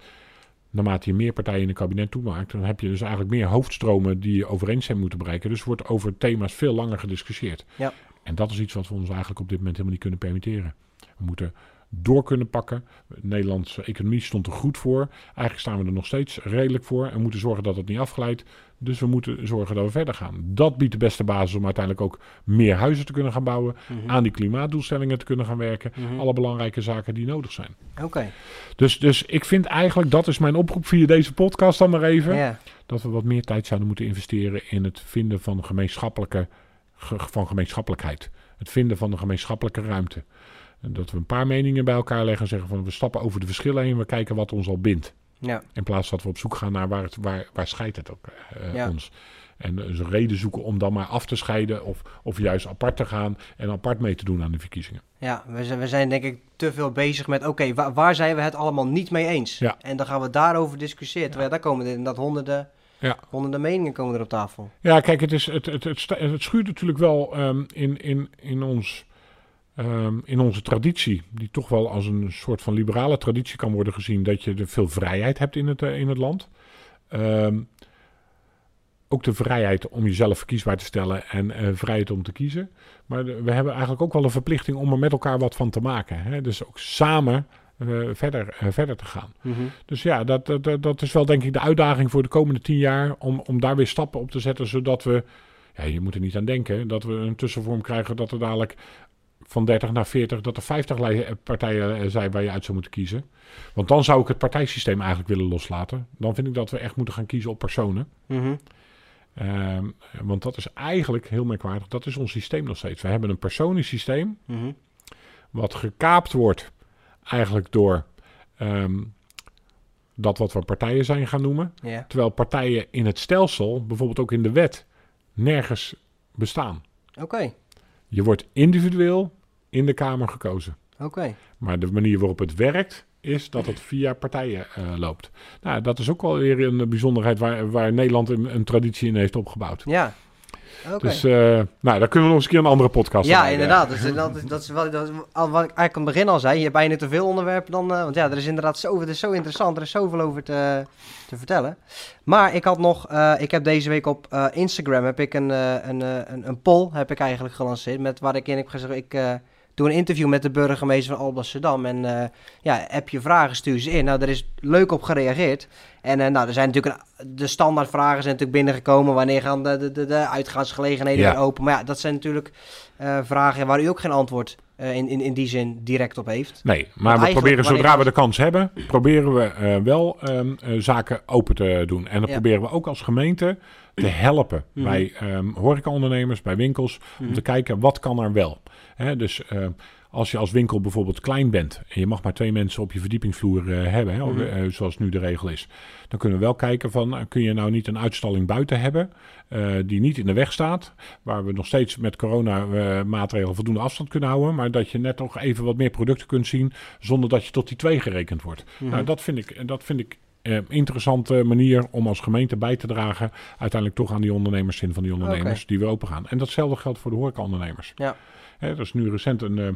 naarmate je meer partijen in een kabinet toemaakt, dan heb je dus eigenlijk meer hoofdstromen die je overeenstemming moeten bereiken. Dus wordt over thema's veel langer gediscussieerd. Ja. En dat is iets wat we ons eigenlijk op dit moment helemaal niet kunnen permitteren. We moeten door kunnen pakken. De Nederlandse economie stond er goed voor. Eigenlijk staan we er nog steeds redelijk voor. En moeten zorgen dat het niet afglijdt. Dus we moeten zorgen dat we verder gaan. Dat biedt de beste basis om uiteindelijk ook meer huizen te kunnen gaan bouwen. Mhm. Aan die klimaatdoelstellingen te kunnen gaan werken. Mhm. Alle belangrijke zaken die nodig zijn. Oké. Dus, dus ik vind eigenlijk, dat is mijn oproep via deze podcast dan maar even. Dat we wat meer tijd zouden moeten investeren in het vinden van gemeenschappelijke, ge- van gemeenschappelijkheid. Het vinden van de gemeenschappelijke ruimte. En dat we een paar meningen bij elkaar leggen en zeggen van we stappen over de verschillen heen en we kijken wat ons al bindt. Ja. In plaats dat we op zoek gaan naar waar, het, waar, waar scheidt het ook eh, Ja. ons. En dus een reden zoeken om dan maar af te scheiden of, of juist apart te gaan en apart mee te doen aan de verkiezingen. Ja, we zijn, we zijn denk ik te veel bezig met, oké, wa- waar zijn we het allemaal niet mee eens? Ja. En dan gaan we daarover discussiëren. Terwijl daar komen er inderdaad honderden, Ja. honderden meningen komen er op tafel. Ja, kijk, het, is, het, het, het schuurt natuurlijk wel ehm, in, in, in, ons, ehm, in onze traditie, die toch wel als een soort van liberale traditie kan worden gezien, dat je er veel vrijheid hebt in het, eh, in het land. Ehm, ook de vrijheid om jezelf verkiesbaar te stellen en eh, vrijheid om te kiezen. Maar de- we hebben eigenlijk ook wel een verplichting om er met elkaar wat van te maken. Hè? Dus ook samen eh, verder, verder te gaan. Dus ja, dat, dat, dat- dat is wel denk ik de uitdaging voor de komende tien jaar. Om, om daar weer stappen op te zetten, zodat we. Ja, je moet er niet aan denken dat we een tussenvorm krijgen dat er dadelijk van 30 naar 40, dat er 50 lij- eh, partijen eh, zijn waar je uit zou moeten kiezen. Want dan zou ik het partijsysteem eigenlijk willen loslaten. Dan vind ik dat we echt moeten gaan kiezen op personen. Mhm. Ehm, want dat is eigenlijk heel merkwaardig. Dat is ons systeem nog steeds. We hebben een personensysteem Mhm. wat gekaapt wordt eigenlijk door ehm, dat wat we partijen zijn gaan noemen. Terwijl partijen in het stelsel, bijvoorbeeld ook in de wet, nergens bestaan. Oké. Je wordt individueel in de Kamer gekozen. Oké. Maar de manier waarop het werkt, is dat het via partijen eh, loopt. Nou, dat is ook wel weer een bijzonderheid waar, waar Nederland een, een traditie in heeft opgebouwd. Ja. Oké. Dus eh, nou, daar kunnen we nog eens een keer een andere podcast Ja, aan inderdaad. Dus, dat, is- dat is wel, dat is wat ik eigenlijk aan het begin al zei. Je hebt bijna te veel onderwerpen dan... eh, want ja, er is inderdaad zo, het is zo interessant. Er is zoveel over te, te vertellen. Maar ik had nog... eh, ik heb deze week op eh, Instagram heb ik een, eh, een, eh, een, een poll heb ik eigenlijk gelanceerd. Met waar ik in heb gezegd... Ik eh, doe een interview met de burgemeester van Alblasserdam. En eh, ja, heb je vragen, stuur ze in. Nou, er is leuk op gereageerd. En eh, nou, er zijn natuurlijk een, de standaardvragen zijn natuurlijk binnengekomen. Wanneer gaan de, de, de, de uitgaansgelegenheden Ja. weer open? Maar ja, dat zijn natuurlijk eh, vragen waar u ook geen antwoord in, in, in die zin direct op heeft. Nee, maar we proberen zodra we de kans hebben, proberen we wel ehm, eh, zaken open te doen. En dan Ja. proberen we ook als gemeente te helpen Mhm. bij ehm horecaondernemers, bij winkels, om Mhm. te kijken wat kan er wel. Hè, dus ehm, als je als winkel bijvoorbeeld klein bent en je mag maar twee mensen op je verdiepingsvloer eh, hebben, hè, Mhm. eh, zoals nu de regel is, dan kunnen we wel kijken van, eh, kun je nou niet een uitstalling buiten hebben eh, die niet in de weg staat, waar we nog steeds met corona eh, maatregelen voldoende afstand kunnen houden, maar dat je net toch even wat meer producten kunt zien zonder dat je tot die twee gerekend wordt. Mhm. Nou, dat vind ik, dat vind ik eh, een interessante manier om als gemeente bij te dragen uiteindelijk toch aan die ondernemerszin van die ondernemers die weer open gaan. En datzelfde geldt voor de horecaondernemers. Ja. Hè, er is nu recent een, eh,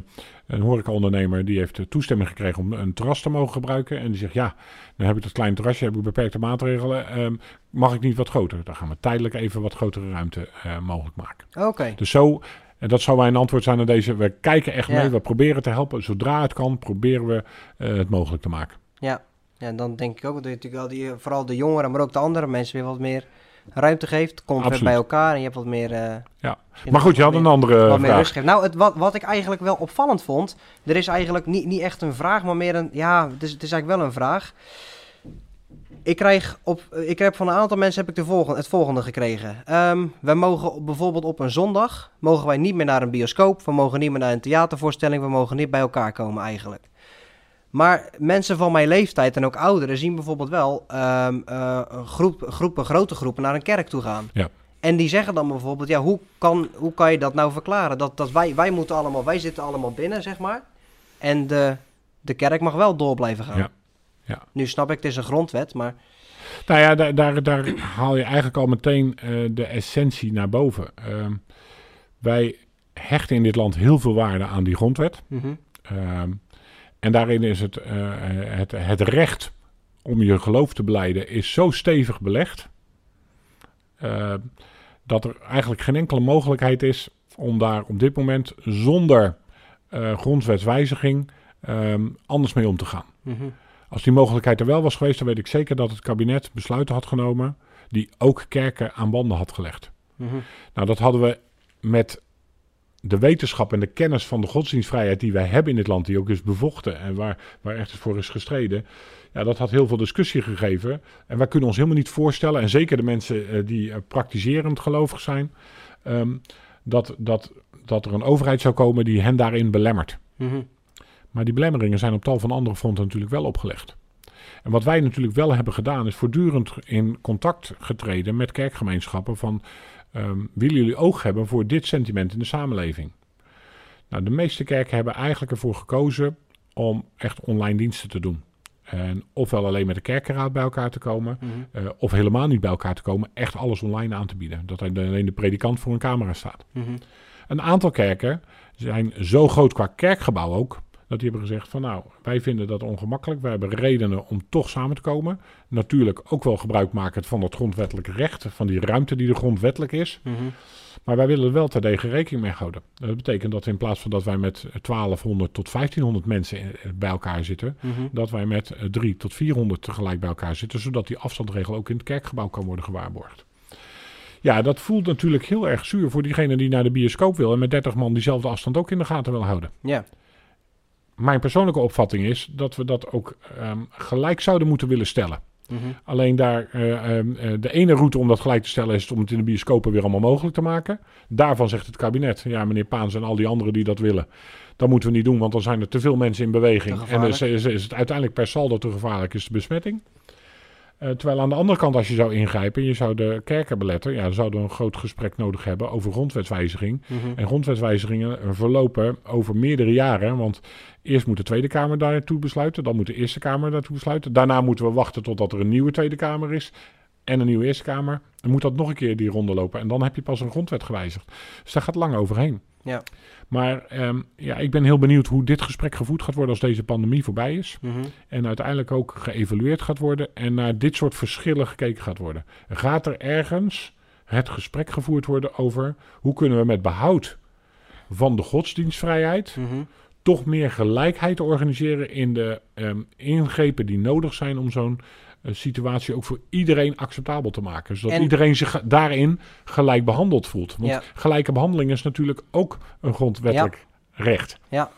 een horecaondernemer die heeft eh, toestemming gekregen om een terras te mogen gebruiken. En die zegt, ja, dan heb ik dat kleine terrasje, heb ik beperkte maatregelen. ehm, mag ik niet wat groter? Dan gaan we tijdelijk even wat grotere ruimte eh, mogelijk maken. Oké. Dus zo, en dat zou mijn antwoord zijn aan deze. We kijken echt Ja. mee, we proberen te helpen. Zodra het kan, proberen we het mogelijk te maken. Ja. ja, en dan denk ik ook dat je natuurlijk al die, vooral de jongeren, maar ook de andere mensen weer wat meer ruimte geeft. Komt weer Absoluut. bij elkaar en je hebt wat meer... eh, Ja. Maar goed, je had een andere wat meer vraag. rust geeft. Nou, het, wat, wat ik eigenlijk wel opvallend vond, er is eigenlijk niet, niet echt een vraag, maar meer een... Ja, het is, het is eigenlijk wel een vraag. Ik krijg op, ik heb van een aantal mensen heb ik de volgende, het volgende gekregen. Ehm we mogen op- bijvoorbeeld op een zondag, mogen wij niet meer naar een bioscoop, we mogen niet meer naar een theatervoorstelling, we mogen niet bij elkaar komen eigenlijk. Maar mensen van mijn leeftijd en ook ouderen zien bijvoorbeeld wel ehm, eh, groep, groepen, grote groepen naar een kerk toe gaan. Ja. En die zeggen dan bijvoorbeeld, ja, hoe kan, hoe kan je dat nou verklaren? Dat, dat wij, wij moeten allemaal, wij zitten allemaal binnen, zeg maar. En de, de kerk mag wel door blijven gaan. Ja. Ja. Nu snap ik, het is een grondwet, maar Nou ja, daar, daar, daar haal je eigenlijk al meteen eh, de essentie naar boven. Ehm, wij hechten in dit land heel veel waarde aan die grondwet. Ehm, en daarin is het, eh, het, het recht om je geloof te beleiden is zo stevig belegd. eh, dat er eigenlijk geen enkele mogelijkheid is om daar op dit moment zonder eh grondwetswijziging ehm, anders mee om te gaan. Mhm. Als die mogelijkheid er wel was geweest, dan weet ik zeker dat het kabinet besluiten had genomen die ook kerken aan banden had gelegd. Mhm. Nou, dat hadden we met de wetenschap en de kennis van de godsdienstvrijheid die wij hebben in dit land, die ook is bevochten en waar, waar echt voor is gestreden. Ja, dat had heel veel discussie gegeven. En wij kunnen ons helemaal niet voorstellen, en zeker de mensen eh, die eh, praktiserend gelovig zijn, ehm, dat, dat, dat er een overheid zou komen die hen daarin belemmert. Mhm. Maar die belemmeringen zijn op tal van andere fronten natuurlijk wel opgelegd. En wat wij natuurlijk wel hebben gedaan, is voortdurend in contact getreden met kerkgemeenschappen van ehm, willen jullie oog hebben voor dit sentiment in de samenleving? Nou, de meeste kerken hebben eigenlijk ervoor gekozen om echt online diensten te doen. En ofwel alleen met de kerkenraad bij elkaar te komen, Mhm. eh, of helemaal niet bij elkaar te komen, echt alles online aan te bieden. Dat alleen de predikant voor een camera staat. Mhm. Een aantal kerken zijn zo groot qua kerkgebouw ook. Dat die hebben gezegd van nou, wij vinden dat ongemakkelijk. Wij hebben redenen om toch samen te komen. Natuurlijk ook wel gebruik maken van het grondwettelijke recht. Van die ruimte die er grondwettelijk is. Mhm. Maar wij willen er wel terdege rekening mee houden. Dat betekent dat in plaats van dat wij met 1200 tot 1500 mensen eh, bij elkaar zitten. Mhm. Dat wij met eh, 3 tot 400 tegelijk bij elkaar zitten. Zodat die afstandsregel ook in het kerkgebouw kan worden gewaarborgd. Ja, dat voelt natuurlijk heel erg zuur voor diegene die naar de bioscoop wil. En met 30 man diezelfde afstand ook in de gaten wil houden. Ja. Mijn persoonlijke opvatting is dat we dat ook ehm, gelijk zouden moeten willen stellen. Mhm. Alleen daar, eh, ehm, eh, de ene route om dat gelijk te stellen is om het in de bioscopen weer allemaal mogelijk te maken. Daarvan zegt het kabinet, ja meneer Paans en al die anderen die dat willen, dat moeten we niet doen, want dan zijn er te veel mensen in beweging. En is, is het uiteindelijk per saldo te gevaarlijk, is de besmetting. Eh, terwijl aan de andere kant, als je zou ingrijpen en je zou de kerken beletten, ja, dan zouden we een groot gesprek nodig hebben over grondwetswijziging. Mhm. En grondwetswijzigingen eh, verlopen over meerdere jaren. Want eerst moet de Tweede Kamer daartoe besluiten. Dan moet de Eerste Kamer daartoe besluiten. Daarna moeten we wachten totdat er een nieuwe Tweede Kamer is. En een nieuwe Eerste Kamer. Dan moet dat nog een keer die ronde lopen. En dan heb je pas een grondwet gewijzigd. Dus daar gaat lang overheen. Ja. Maar ehm, ja, ik ben heel benieuwd hoe dit gesprek gevoerd gaat worden als deze pandemie voorbij is. Mhm. En uiteindelijk ook geëvalueerd gaat worden. En naar dit soort verschillen gekeken gaat worden. Gaat er ergens het gesprek gevoerd worden over hoe kunnen we met behoud van de godsdienstvrijheid Mhm. toch meer gelijkheid organiseren in de ehm, ingrepen die nodig zijn om zo'n situatie ook voor iedereen acceptabel te maken. Zodat En- iedereen zich daarin gelijk behandeld voelt. Want Ja. gelijke behandeling is natuurlijk ook een grondwettelijk recht. Ja.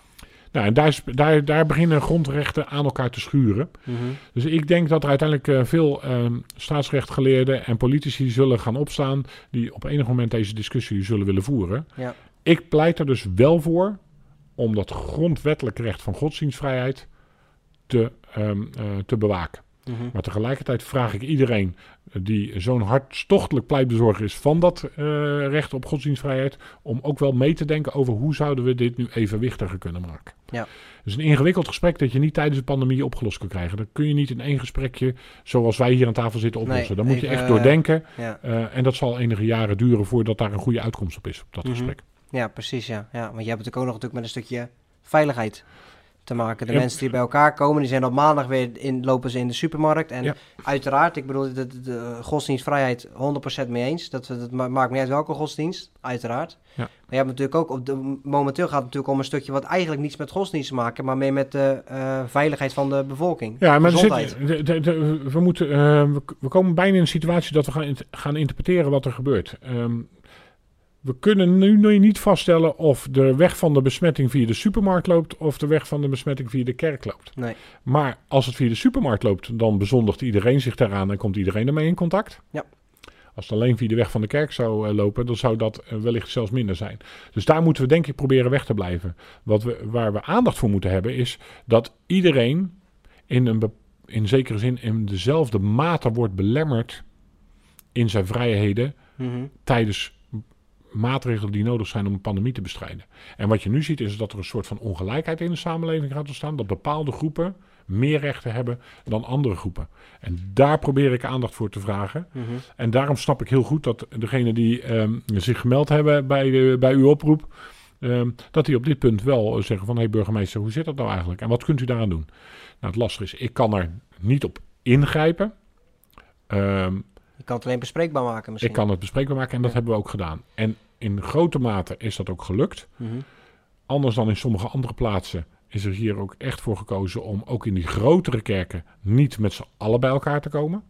Nou, en daar, is- daar, daar beginnen grondrechten aan elkaar te schuren. Mhm. Dus ik denk dat er uiteindelijk eh, veel ehm, staatsrechtgeleerden en politici zullen gaan opstaan die op enig moment deze discussie zullen willen voeren. Ja. Ik pleit er dus wel voor om dat grondwettelijk recht van godsdienstvrijheid te, eh, te bewaken. Mhm. Maar tegelijkertijd vraag ik iedereen die zo'n hartstochtelijk pleitbezorger is van dat eh, recht op godsdienstvrijheid, om ook wel mee te denken over hoe zouden we dit nu evenwichtiger kunnen maken. Ja. Het is een ingewikkeld gesprek dat je niet tijdens de pandemie opgelost kan krijgen. Dat kun je niet in één gesprekje, zoals wij hier aan tafel zitten, oplossen. Nee, Dan moet je echt doordenken. Ja. eh, en dat zal enige jaren duren voordat daar een goede uitkomst op is, op dat Mhm. gesprek. ja, precies. Ja. Ja, want je hebt natuurlijk ook nog natuurlijk met een stukje veiligheid te maken. De mensen die bij elkaar komen, die zijn op maandag weer in, lopen ze in de supermarkt. En uiteraard, ik bedoel, de, de, de godsdienstvrijheid 100% mee eens. Dat, dat ma- maakt niet uit welke godsdienst, uiteraard. Ja. Maar je hebt natuurlijk ook, op de, momenteel gaat het natuurlijk om een stukje wat eigenlijk niets met godsdienst te maken, maar meer met de eh, veiligheid van de bevolking. Ja, maar zit, de, de- de- we, moeten, eh, we, we komen bijna in een situatie dat we gaan, gaan interpreteren wat er gebeurt. Ehm, we kunnen nu nog niet vaststellen of de weg van de besmetting via de supermarkt loopt of de weg van de besmetting via de kerk loopt. Nee. Maar als het via de supermarkt loopt, dan bezondigt iedereen zich daaraan en komt iedereen ermee in contact. Ja. Als het alleen via de weg van de kerk zou eh, lopen, dan zou dat eh, wellicht zelfs minder zijn. Dus daar moeten we denk ik proberen weg te blijven. Wat we, waar we aandacht voor moeten hebben is dat iedereen in een in zekere zin in dezelfde mate wordt belemmerd in zijn vrijheden Mhm. tijdens maatregelen die nodig zijn om een pandemie te bestrijden. En wat je nu ziet is dat er een soort van ongelijkheid in de samenleving gaat ontstaan, dat bepaalde groepen meer rechten hebben dan andere groepen. En daar probeer ik aandacht voor te vragen. Mhm. En daarom snap ik heel goed dat degenen die ehm, zich gemeld hebben bij, de, bij uw oproep, ehm, dat die op dit punt wel zeggen van, hé hey burgemeester, hoe zit dat nou eigenlijk? En wat kunt u daaraan doen? Nou, het lastige is, ik kan er niet op ingrijpen. Ehm, Je kan het alleen bespreekbaar maken misschien. ik kan het bespreekbaar maken en dat Ja. hebben we ook gedaan. En in grote mate is dat ook gelukt. Mhm. Anders dan in sommige andere plaatsen is er hier ook echt voor gekozen om ook in die grotere kerken niet met z'n allen bij elkaar te komen.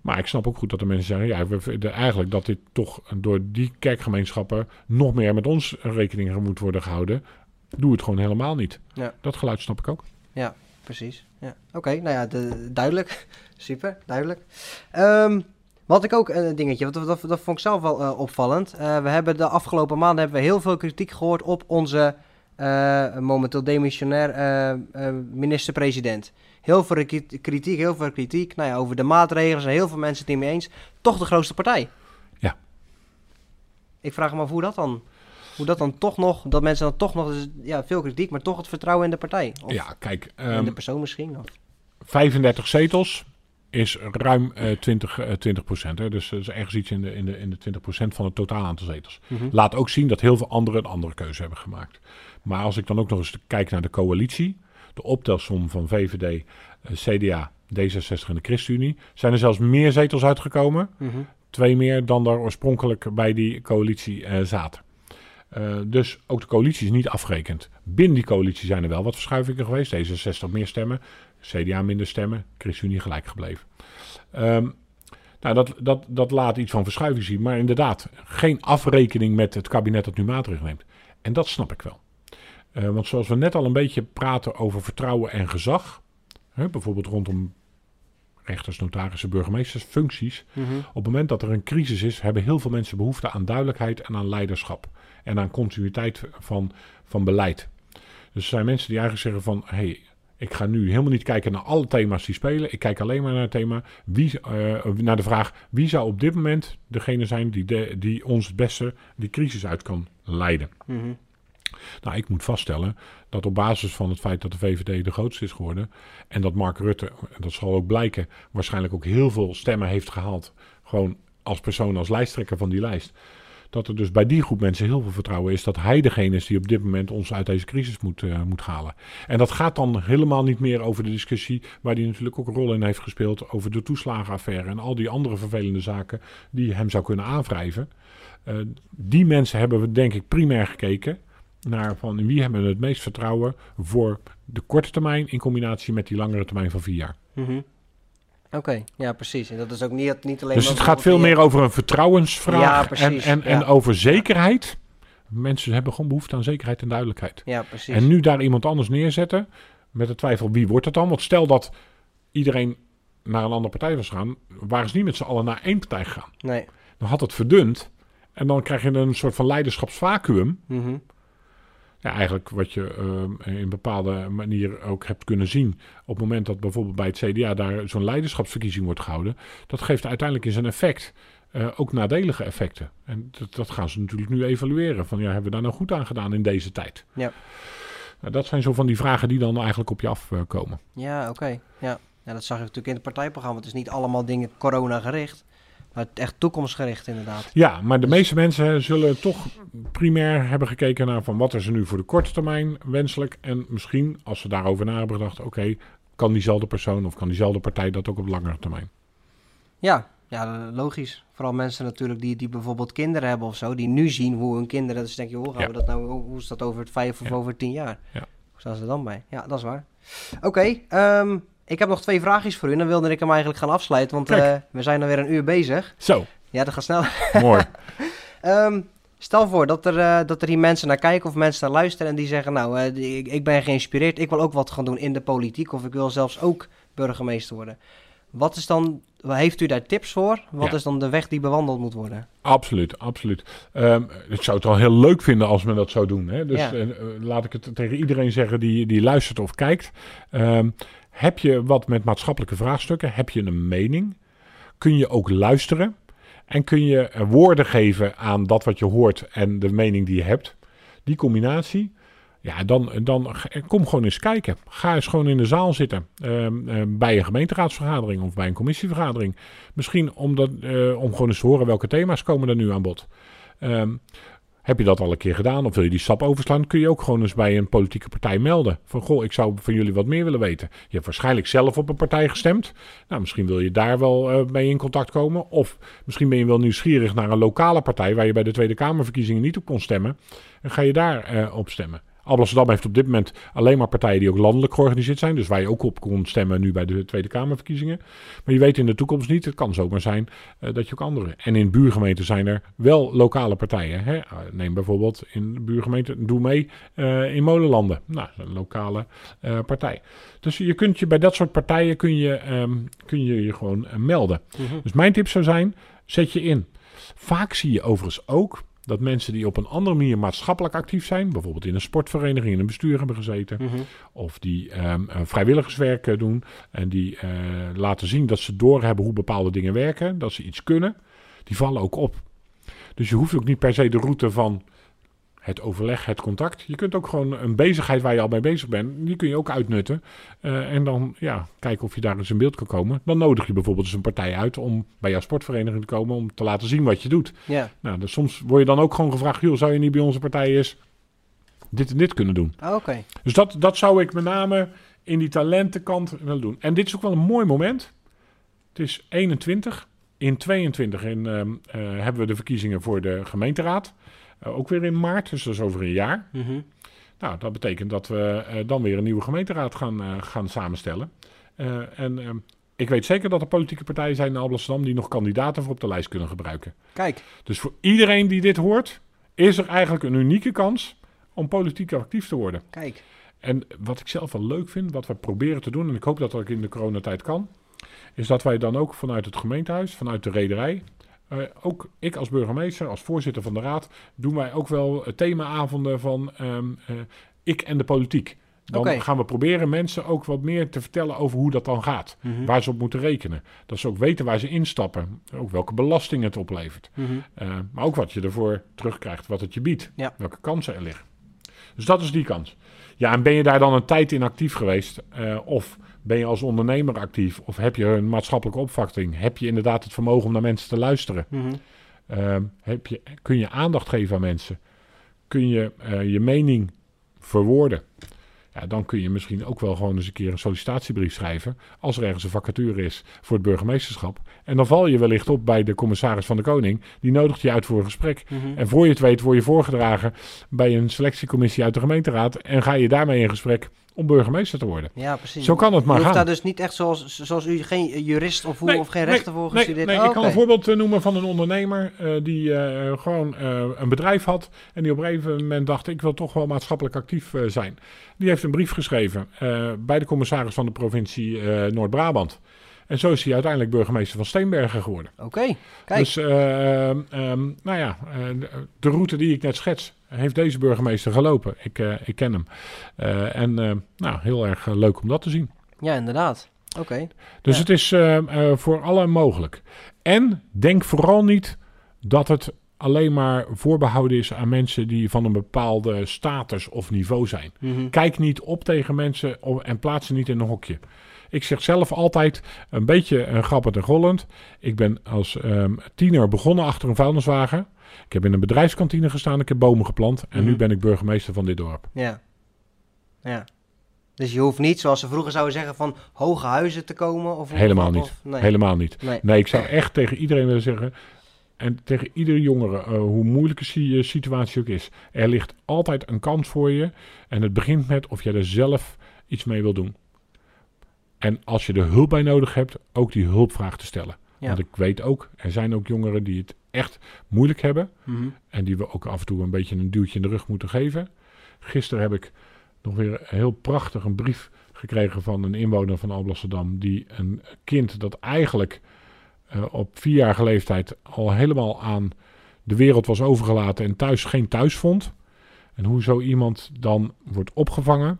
Maar ik snap ook goed dat de mensen zeggen, ja, we vinden eigenlijk dat dit toch door die kerkgemeenschappen nog meer met ons rekening moet worden gehouden. Doe het gewoon helemaal niet. Ja. Dat geluid snap ik ook. Precies. Ja. Oké, nou ja, de- duidelijk. Super, duidelijk. Ehm, wat ik ook een dingetje, want dat, dat, dat vond ik zelf wel eh, opvallend. Eh, we hebben de afgelopen maanden hebben we heel veel kritiek gehoord op onze eh, momenteel demissionair eh, eh, minister-president. Heel veel kriti- kritiek, heel veel kritiek nou ja, over de maatregelen. En heel veel mensen het niet mee eens. Toch de grootste partij. Ja. Ik vraag me af hoe dat dan, hoe dat dan toch nog, dat mensen dan toch nog, dus, ja, veel kritiek, maar toch het vertrouwen in de partij. Of Ja, kijk, in ehm, de persoon misschien. Of, 35 zetels is ruim eh 20, eh, 20 procent. Hè? Dus is ergens iets in de, in de, in de 20 procent van het totaal aantal zetels. Mhm. Laat ook zien dat heel veel anderen een andere keuze hebben gemaakt. Maar als ik dan ook nog eens kijk naar de coalitie, de optelsom van VVD, eh, CDA, D66 en de ChristenUnie, zijn er zelfs meer zetels uitgekomen. Mhm. Twee meer dan er oorspronkelijk bij die coalitie eh, zaten. Eh, dus ook de coalitie is niet afgerekend. Binnen die coalitie zijn er wel wat verschuivingen geweest. D66 meer stemmen, CDA minder stemmen, ChristenUnie gelijk gebleven. Ehm, nou, dat, dat, dat laat iets van verschuiving zien. Maar inderdaad, geen afrekening met het kabinet dat nu maatregelen neemt. En dat snap ik wel. Eh, want zoals we net al een beetje praten over vertrouwen en gezag. Hè, bijvoorbeeld rondom rechters, notarissen, burgemeesters, functies. Mhm. Op het moment dat er een crisis is, hebben heel veel mensen behoefte aan duidelijkheid en aan leiderschap. En aan continuïteit van, van beleid. Dus er zijn mensen die eigenlijk zeggen van... Hey, ik ga nu helemaal niet kijken naar alle thema's die spelen. Ik kijk alleen maar naar het thema, wie, eh, naar de vraag... wie zou op dit moment degene zijn die, de, die ons het beste die crisis uit kan leiden. Mhm. Nou, ik moet vaststellen dat op basis van het feit dat de VVD de grootste is geworden... en dat Mark Rutte, dat zal ook blijken... waarschijnlijk ook heel veel stemmen heeft gehaald... gewoon als persoon, als lijsttrekker van die lijst... dat er dus bij die groep mensen heel veel vertrouwen is... dat hij degene is die op dit moment ons uit deze crisis moet, eh, moet halen. En dat gaat dan helemaal niet meer over de discussie... waar hij natuurlijk ook een rol in heeft gespeeld... over de toeslagenaffaire en al die andere vervelende zaken... die hem zou kunnen aanwrijven. Eh, die mensen hebben we denk ik primair gekeken naar van wie hebben we het meest vertrouwen voor de korte termijn in combinatie met die langere termijn van vier jaar. Mhm. Oké, ja, precies. En dat is ook niet, niet alleen. Dus het gaat veel meer over een vertrouwensvraag Ja, en, en, en over zekerheid. Mensen hebben gewoon behoefte aan zekerheid en duidelijkheid. Ja, precies. En nu daar iemand anders neerzetten met de twijfel wie wordt het dan? Want stel dat iedereen naar een andere partij was gaan, waren ze niet met z'n allen naar één partij gegaan. Nee. Dan had het verdund en dan krijg je een soort van leiderschapsvacuum. Mhm. Ja, eigenlijk wat je eh, in een bepaalde manier ook hebt kunnen zien. Op het moment dat bijvoorbeeld bij het CDA daar zo'n leiderschapsverkiezing wordt gehouden. Dat geeft uiteindelijk in zijn effect eh, ook nadelige effecten. En dat, dat gaan ze natuurlijk nu evalueren. Van ja, hebben we daar nou goed aan gedaan in deze tijd? Ja. Nou, dat zijn zo van die vragen die dan eigenlijk op je afkomen. Ja, oké. Ja. ja, dat zag je natuurlijk in het partijprogramma. Het is niet allemaal dingen corona gericht. Maar echt toekomstgericht inderdaad. Ja, maar de Dus- meeste mensen zullen toch primair hebben gekeken naar van wat is er nu voor de korte termijn wenselijk. En misschien, als ze daarover na hebben gedacht, oké, kan diezelfde persoon of kan diezelfde partij dat ook op langere termijn. Ja, ja, logisch. Vooral mensen natuurlijk die, die bijvoorbeeld kinderen hebben of zo. Die nu zien hoe hun kinderen... Dus denk je, hoe gaan Ja. we dat nou... Hoe is dat over het vijf of Ja. over tien jaar? Ja. Hoe staan ze er dan bij? Ja, dat is waar. Oké, ehm, ik heb nog twee vraagjes voor u. En dan wilde ik hem eigenlijk gaan afsluiten. Want eh, we zijn alweer een uur bezig. Zo, Ja, dat gaat snel. mooi. Ehm, stel voor dat er, eh, dat er hier mensen naar kijken of mensen naar luisteren en die zeggen, nou, eh, ik, ik ben geïnspireerd, ik wil ook wat gaan doen in de politiek of ik wil zelfs ook burgemeester worden. Wat is dan, heeft u daar tips voor? Wat Ja. is dan de weg die bewandeld moet worden? Absoluut, absoluut. Ehm, ik zou het wel heel leuk vinden als men dat zou doen. Hè? Dus Ja. laat ik het tegen iedereen zeggen die, die luistert of kijkt. Ehm, heb je wat met maatschappelijke vraagstukken? Heb je een mening? Kun je ook luisteren? En kun je eh, woorden geven aan dat wat je hoort en de mening die je hebt? Die combinatie, ja, dan, dan g- kom gewoon eens kijken. Ga eens gewoon in de zaal zitten. ehm, eh, bij een gemeenteraadsvergadering of bij een commissievergadering. Misschien om, dat, eh, om gewoon eens te horen welke thema's komen er nu aan bod. Ehm, Heb je dat al een keer gedaan of wil je die stap overslaan, kun je ook gewoon eens bij een politieke partij melden. Van goh, ik zou van jullie wat meer willen weten. Je hebt waarschijnlijk zelf op een partij gestemd. Nou, misschien wil je daar wel uh, mee in contact komen. Of misschien ben je wel nieuwsgierig naar een lokale partij waar je bij de Tweede Kamerverkiezingen niet op kon stemmen. En ga je daar uh, op stemmen. Amsterdam heeft op dit moment alleen maar partijen die ook landelijk georganiseerd zijn. Dus waar je ook op kon stemmen nu bij de Tweede Kamerverkiezingen. Maar je weet in de toekomst niet, het kan zomaar zijn uh, dat je ook andere. En in buurgemeenten zijn er wel lokale partijen. Hè? Neem bijvoorbeeld in de buurgemeente, doe mee uh, in Molenlanden. Nou, een lokale uh, partij. Dus je kunt je bij dat soort partijen kun je um, kun je, je gewoon melden. Mm -hmm. Dus mijn tip zou zijn, zet je in. Vaak zie je overigens ook dat mensen die op een andere manier maatschappelijk actief zijn, bijvoorbeeld in een sportvereniging, in een bestuur hebben gezeten, Mhm. of die um, vrijwilligerswerk uh, doen en die uh, laten zien dat ze doorhebben hoe bepaalde dingen werken, dat ze iets kunnen, die vallen ook op. Dus je hoeft ook niet per se de route van het overleg, het contact. Je kunt ook gewoon een bezigheid waar je al mee bezig bent, die kun je ook uitnutten. Uh, en dan ja, kijken of je daar eens in beeld kan komen. Dan nodig je bijvoorbeeld eens een partij uit om bij jouw sportvereniging te komen om te laten zien wat je doet. Ja. Nou, dus soms word je dan ook gewoon gevraagd, joh, zou je niet bij onze partij eens dit en dit kunnen doen? Ah, Oké. Dus dat, dat zou ik met name in die talentenkant willen doen. En dit is ook wel een mooi moment. Het is 21. In 22 in, uh, uh, hebben we de verkiezingen voor de gemeenteraad. Uh, ook weer in maart, dus dat is over een jaar. Mhm. Nou, dat betekent dat we uh, dan weer een nieuwe gemeenteraad gaan, uh, gaan samenstellen. En uh, ik weet zeker dat er politieke partijen zijn in Amsterdam die nog kandidaten voor op de lijst kunnen gebruiken. Kijk. Dus voor iedereen die dit hoort, is er eigenlijk een unieke kans om politiek actief te worden. Kijk. En wat ik zelf wel leuk vind, wat we proberen te doen, en ik hoop dat dat ook in de coronatijd kan, is dat wij dan ook vanuit het gemeentehuis, vanuit de rederij, uh, ook ik als burgemeester, als voorzitter van de raad, doen wij ook wel themaavonden van um, uh, ik en de politiek. Dan okay. gaan we proberen mensen ook wat meer te vertellen over hoe dat dan gaat. Mm -hmm. Waar ze op moeten rekenen. Dat ze ook weten waar ze instappen. Ook welke belasting het oplevert. Mm -hmm. uh, maar ook wat je ervoor terugkrijgt, wat het je biedt. Ja. Welke kansen er liggen. Dus dat is die kans. Ja, en ben je daar dan een tijd in actief geweest? Uh, of ben je als ondernemer actief? Of heb je een maatschappelijke opvatting? Heb je inderdaad het vermogen om naar mensen te luisteren? Mm -hmm. uh, heb je, kun je aandacht geven aan mensen? Kun je uh, je mening verwoorden? Ja, dan kun je misschien ook wel gewoon eens een keer een sollicitatiebrief schrijven. Als er ergens een vacature is voor het burgemeesterschap. En dan val je wellicht op bij de commissaris van de Koning. Die nodigt je uit voor een gesprek. Mm -hmm. En voor je het weet word je voorgedragen bij een selectiecommissie uit de gemeenteraad. En ga je daarmee in gesprek om burgemeester te worden. Ja, precies. Zo kan het maar je hoeft gaan. daar dus niet echt zoals, zoals u geen jurist of, hoe, Nee, of geen nee, rechter voor Nee, gestudeerd nee Oh, ik kan een voorbeeld eh, noemen van een ondernemer uh, die uh, gewoon uh, een bedrijf had. En die op een gegeven moment dacht, ik wil toch wel maatschappelijk actief zijn. Die heeft een brief geschreven bij de commissaris van de provincie Noord-Brabant. En zo is hij uiteindelijk burgemeester van Steenbergen geworden. Oké, kijk. Dus, uh, um, nou ja, uh, de route die ik net schets, heeft deze burgemeester gelopen. Ik, uh, ik ken hem. En nou, heel erg leuk om dat te zien. Ja, inderdaad. Oké. Dus Ja. het is voor alle mogelijk. En denk vooral niet dat het alleen maar voorbehouden is aan mensen die van een bepaalde status of niveau zijn. Mhm. Kijk niet op tegen mensen en plaats ze niet in een hokje. Ik zeg zelf altijd een beetje uh, grappend en gollend. Ik ben als um, tiener begonnen achter een vuilniswagen. Ik heb in een bedrijfskantine gestaan, ik heb bomen geplant. En Mhm. nu ben ik burgemeester van dit dorp. Ja. Ja. Dus je hoeft niet, zoals ze vroeger zouden zeggen, van hoge huizen te komen? Of, Helemaal niet. of- nee. Helemaal niet. Nee. Nee, ik zou echt tegen iedereen willen zeggen. En tegen iedere jongere, uh, hoe moeilijk de situatie ook is. Er ligt altijd een kans voor je. En het begint met of jij er zelf iets mee wil doen. En als je er hulp bij nodig hebt, ook die hulpvraag te stellen. Ja. Want ik weet ook, er zijn ook jongeren die het echt moeilijk hebben. Mhm. En die we ook af en toe een beetje een duwtje in de rug moeten geven. Gisteren heb ik nog weer heel prachtig een brief gekregen van een inwoner van Alblasserdam. Die een kind dat eigenlijk uh, op vierjarige leeftijd al helemaal aan de wereld was overgelaten en thuis geen thuis vond. En hoe zo iemand dan wordt opgevangen.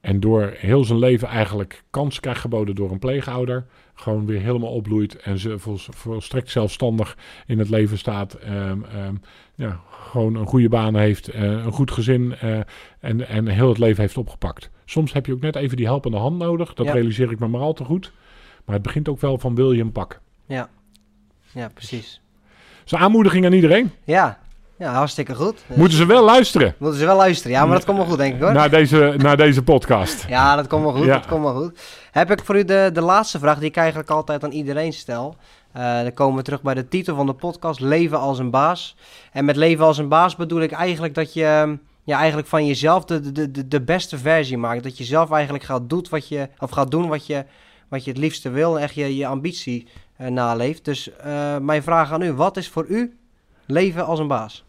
En door heel zijn leven eigenlijk kans krijgt geboden door een pleegouder. Gewoon weer helemaal opbloeit en ze vol, volstrekt zelfstandig in het leven staat. Um, um, ja, gewoon een goede baan heeft, uh, een goed gezin uh, en, en heel het leven heeft opgepakt. Soms heb je ook net even die helpende hand nodig. Dat Ja. realiseer ik me maar al te goed. Maar het begint ook wel van wil je hem pakken. Ja. Ja, precies. Dus aanmoediging aan iedereen. Ja. Ja, hartstikke goed. Dus Moeten ze wel luisteren moeten ze wel luisteren. Ja, maar dat komt wel goed, denk ik hoor. naar deze, naar deze podcast. Ja, dat komt wel goed. Ja. Dat komt wel goed. Heb ik voor u de, de laatste vraag die ik eigenlijk altijd aan iedereen stel. Eh, dan komen we terug bij de titel van de podcast, Leven als een baas. En met leven als een baas bedoel ik eigenlijk dat je ja, eigenlijk van jezelf de, de, de, de beste versie maakt. Dat je zelf eigenlijk gaat, doet wat je, of gaat doen wat je, wat je het liefste wil en echt je, je ambitie eh, naleeft. Dus eh, mijn vraag aan u, wat is voor u leven als een baas?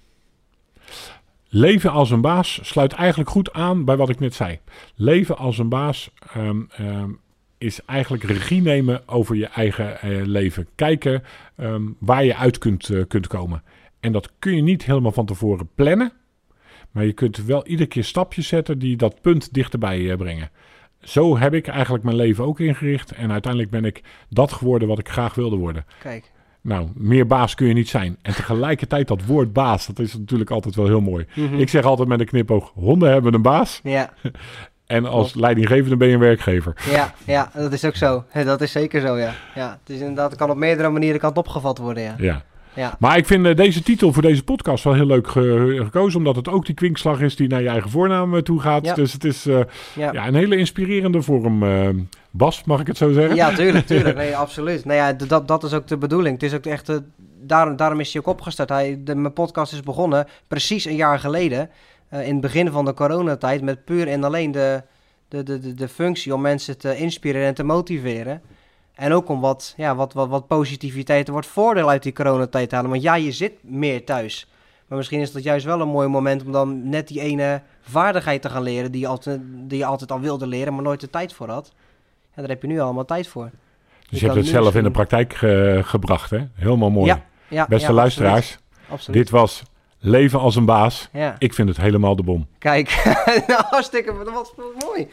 Leven als een baas sluit eigenlijk goed aan bij wat ik net zei. Leven als een baas ehm, ehm, is eigenlijk regie nemen over je eigen eh, leven. Kijken ehm, waar je uit kunt, eh, kunt komen. En dat kun je niet helemaal van tevoren plannen. Maar je kunt wel iedere keer stapjes zetten die dat punt dichterbij eh, brengen. Zo heb ik eigenlijk mijn leven ook ingericht. En uiteindelijk ben ik dat geworden wat ik graag wilde worden. Kijk, Nou, meer baas kun je niet zijn. En tegelijkertijd dat woord baas, dat is natuurlijk altijd wel heel mooi. Mhm. Ik zeg altijd met een knipoog, honden hebben een baas. ja, En als leidinggevende ben je een werkgever. ja, ja, dat is ook zo. Dat is zeker zo, ja. ja het is inderdaad, het kan op meerdere manieren kan opgevat worden, ja. Ja. Ja, Maar ik vind eh, deze titel voor deze podcast wel heel leuk ge- gekozen. Omdat het ook die kwinkslag is die naar je eigen voornaam eh, toe gaat. Ja. Dus het is eh, ja. ja, een hele inspirerende vorm. Bas, mag ik het zo zeggen? Ja, tuurlijk, tuurlijk. Nee, absoluut. Nou ja, dat, dat is ook de bedoeling. Het is ook echt, daarom, daarom is hij ook opgestart. Hij, de, mijn podcast is begonnen precies een jaar geleden. in het begin van de coronatijd. Met puur en alleen de, de, de, de, de functie om mensen te inspireren en te motiveren. En ook om wat, ja, wat, wat, wat positiviteit en wat voordeel uit die coronatijd te halen. Want ja, je zit meer thuis. Maar misschien is dat juist wel een mooi moment om dan net die ene vaardigheid te gaan leren die je altijd, die je altijd al wilde leren, maar nooit de tijd voor had. Ja, daar heb je nu allemaal tijd voor. Dus je hebt het zelf in de praktijk gebracht. Hè? Helemaal mooi. Ja, Ja, Beste ja, luisteraars, Absoluut. absoluut. dit was Leven als een baas. Ik vind het helemaal de bom. kijk. nou, hartstikke, wat mooi.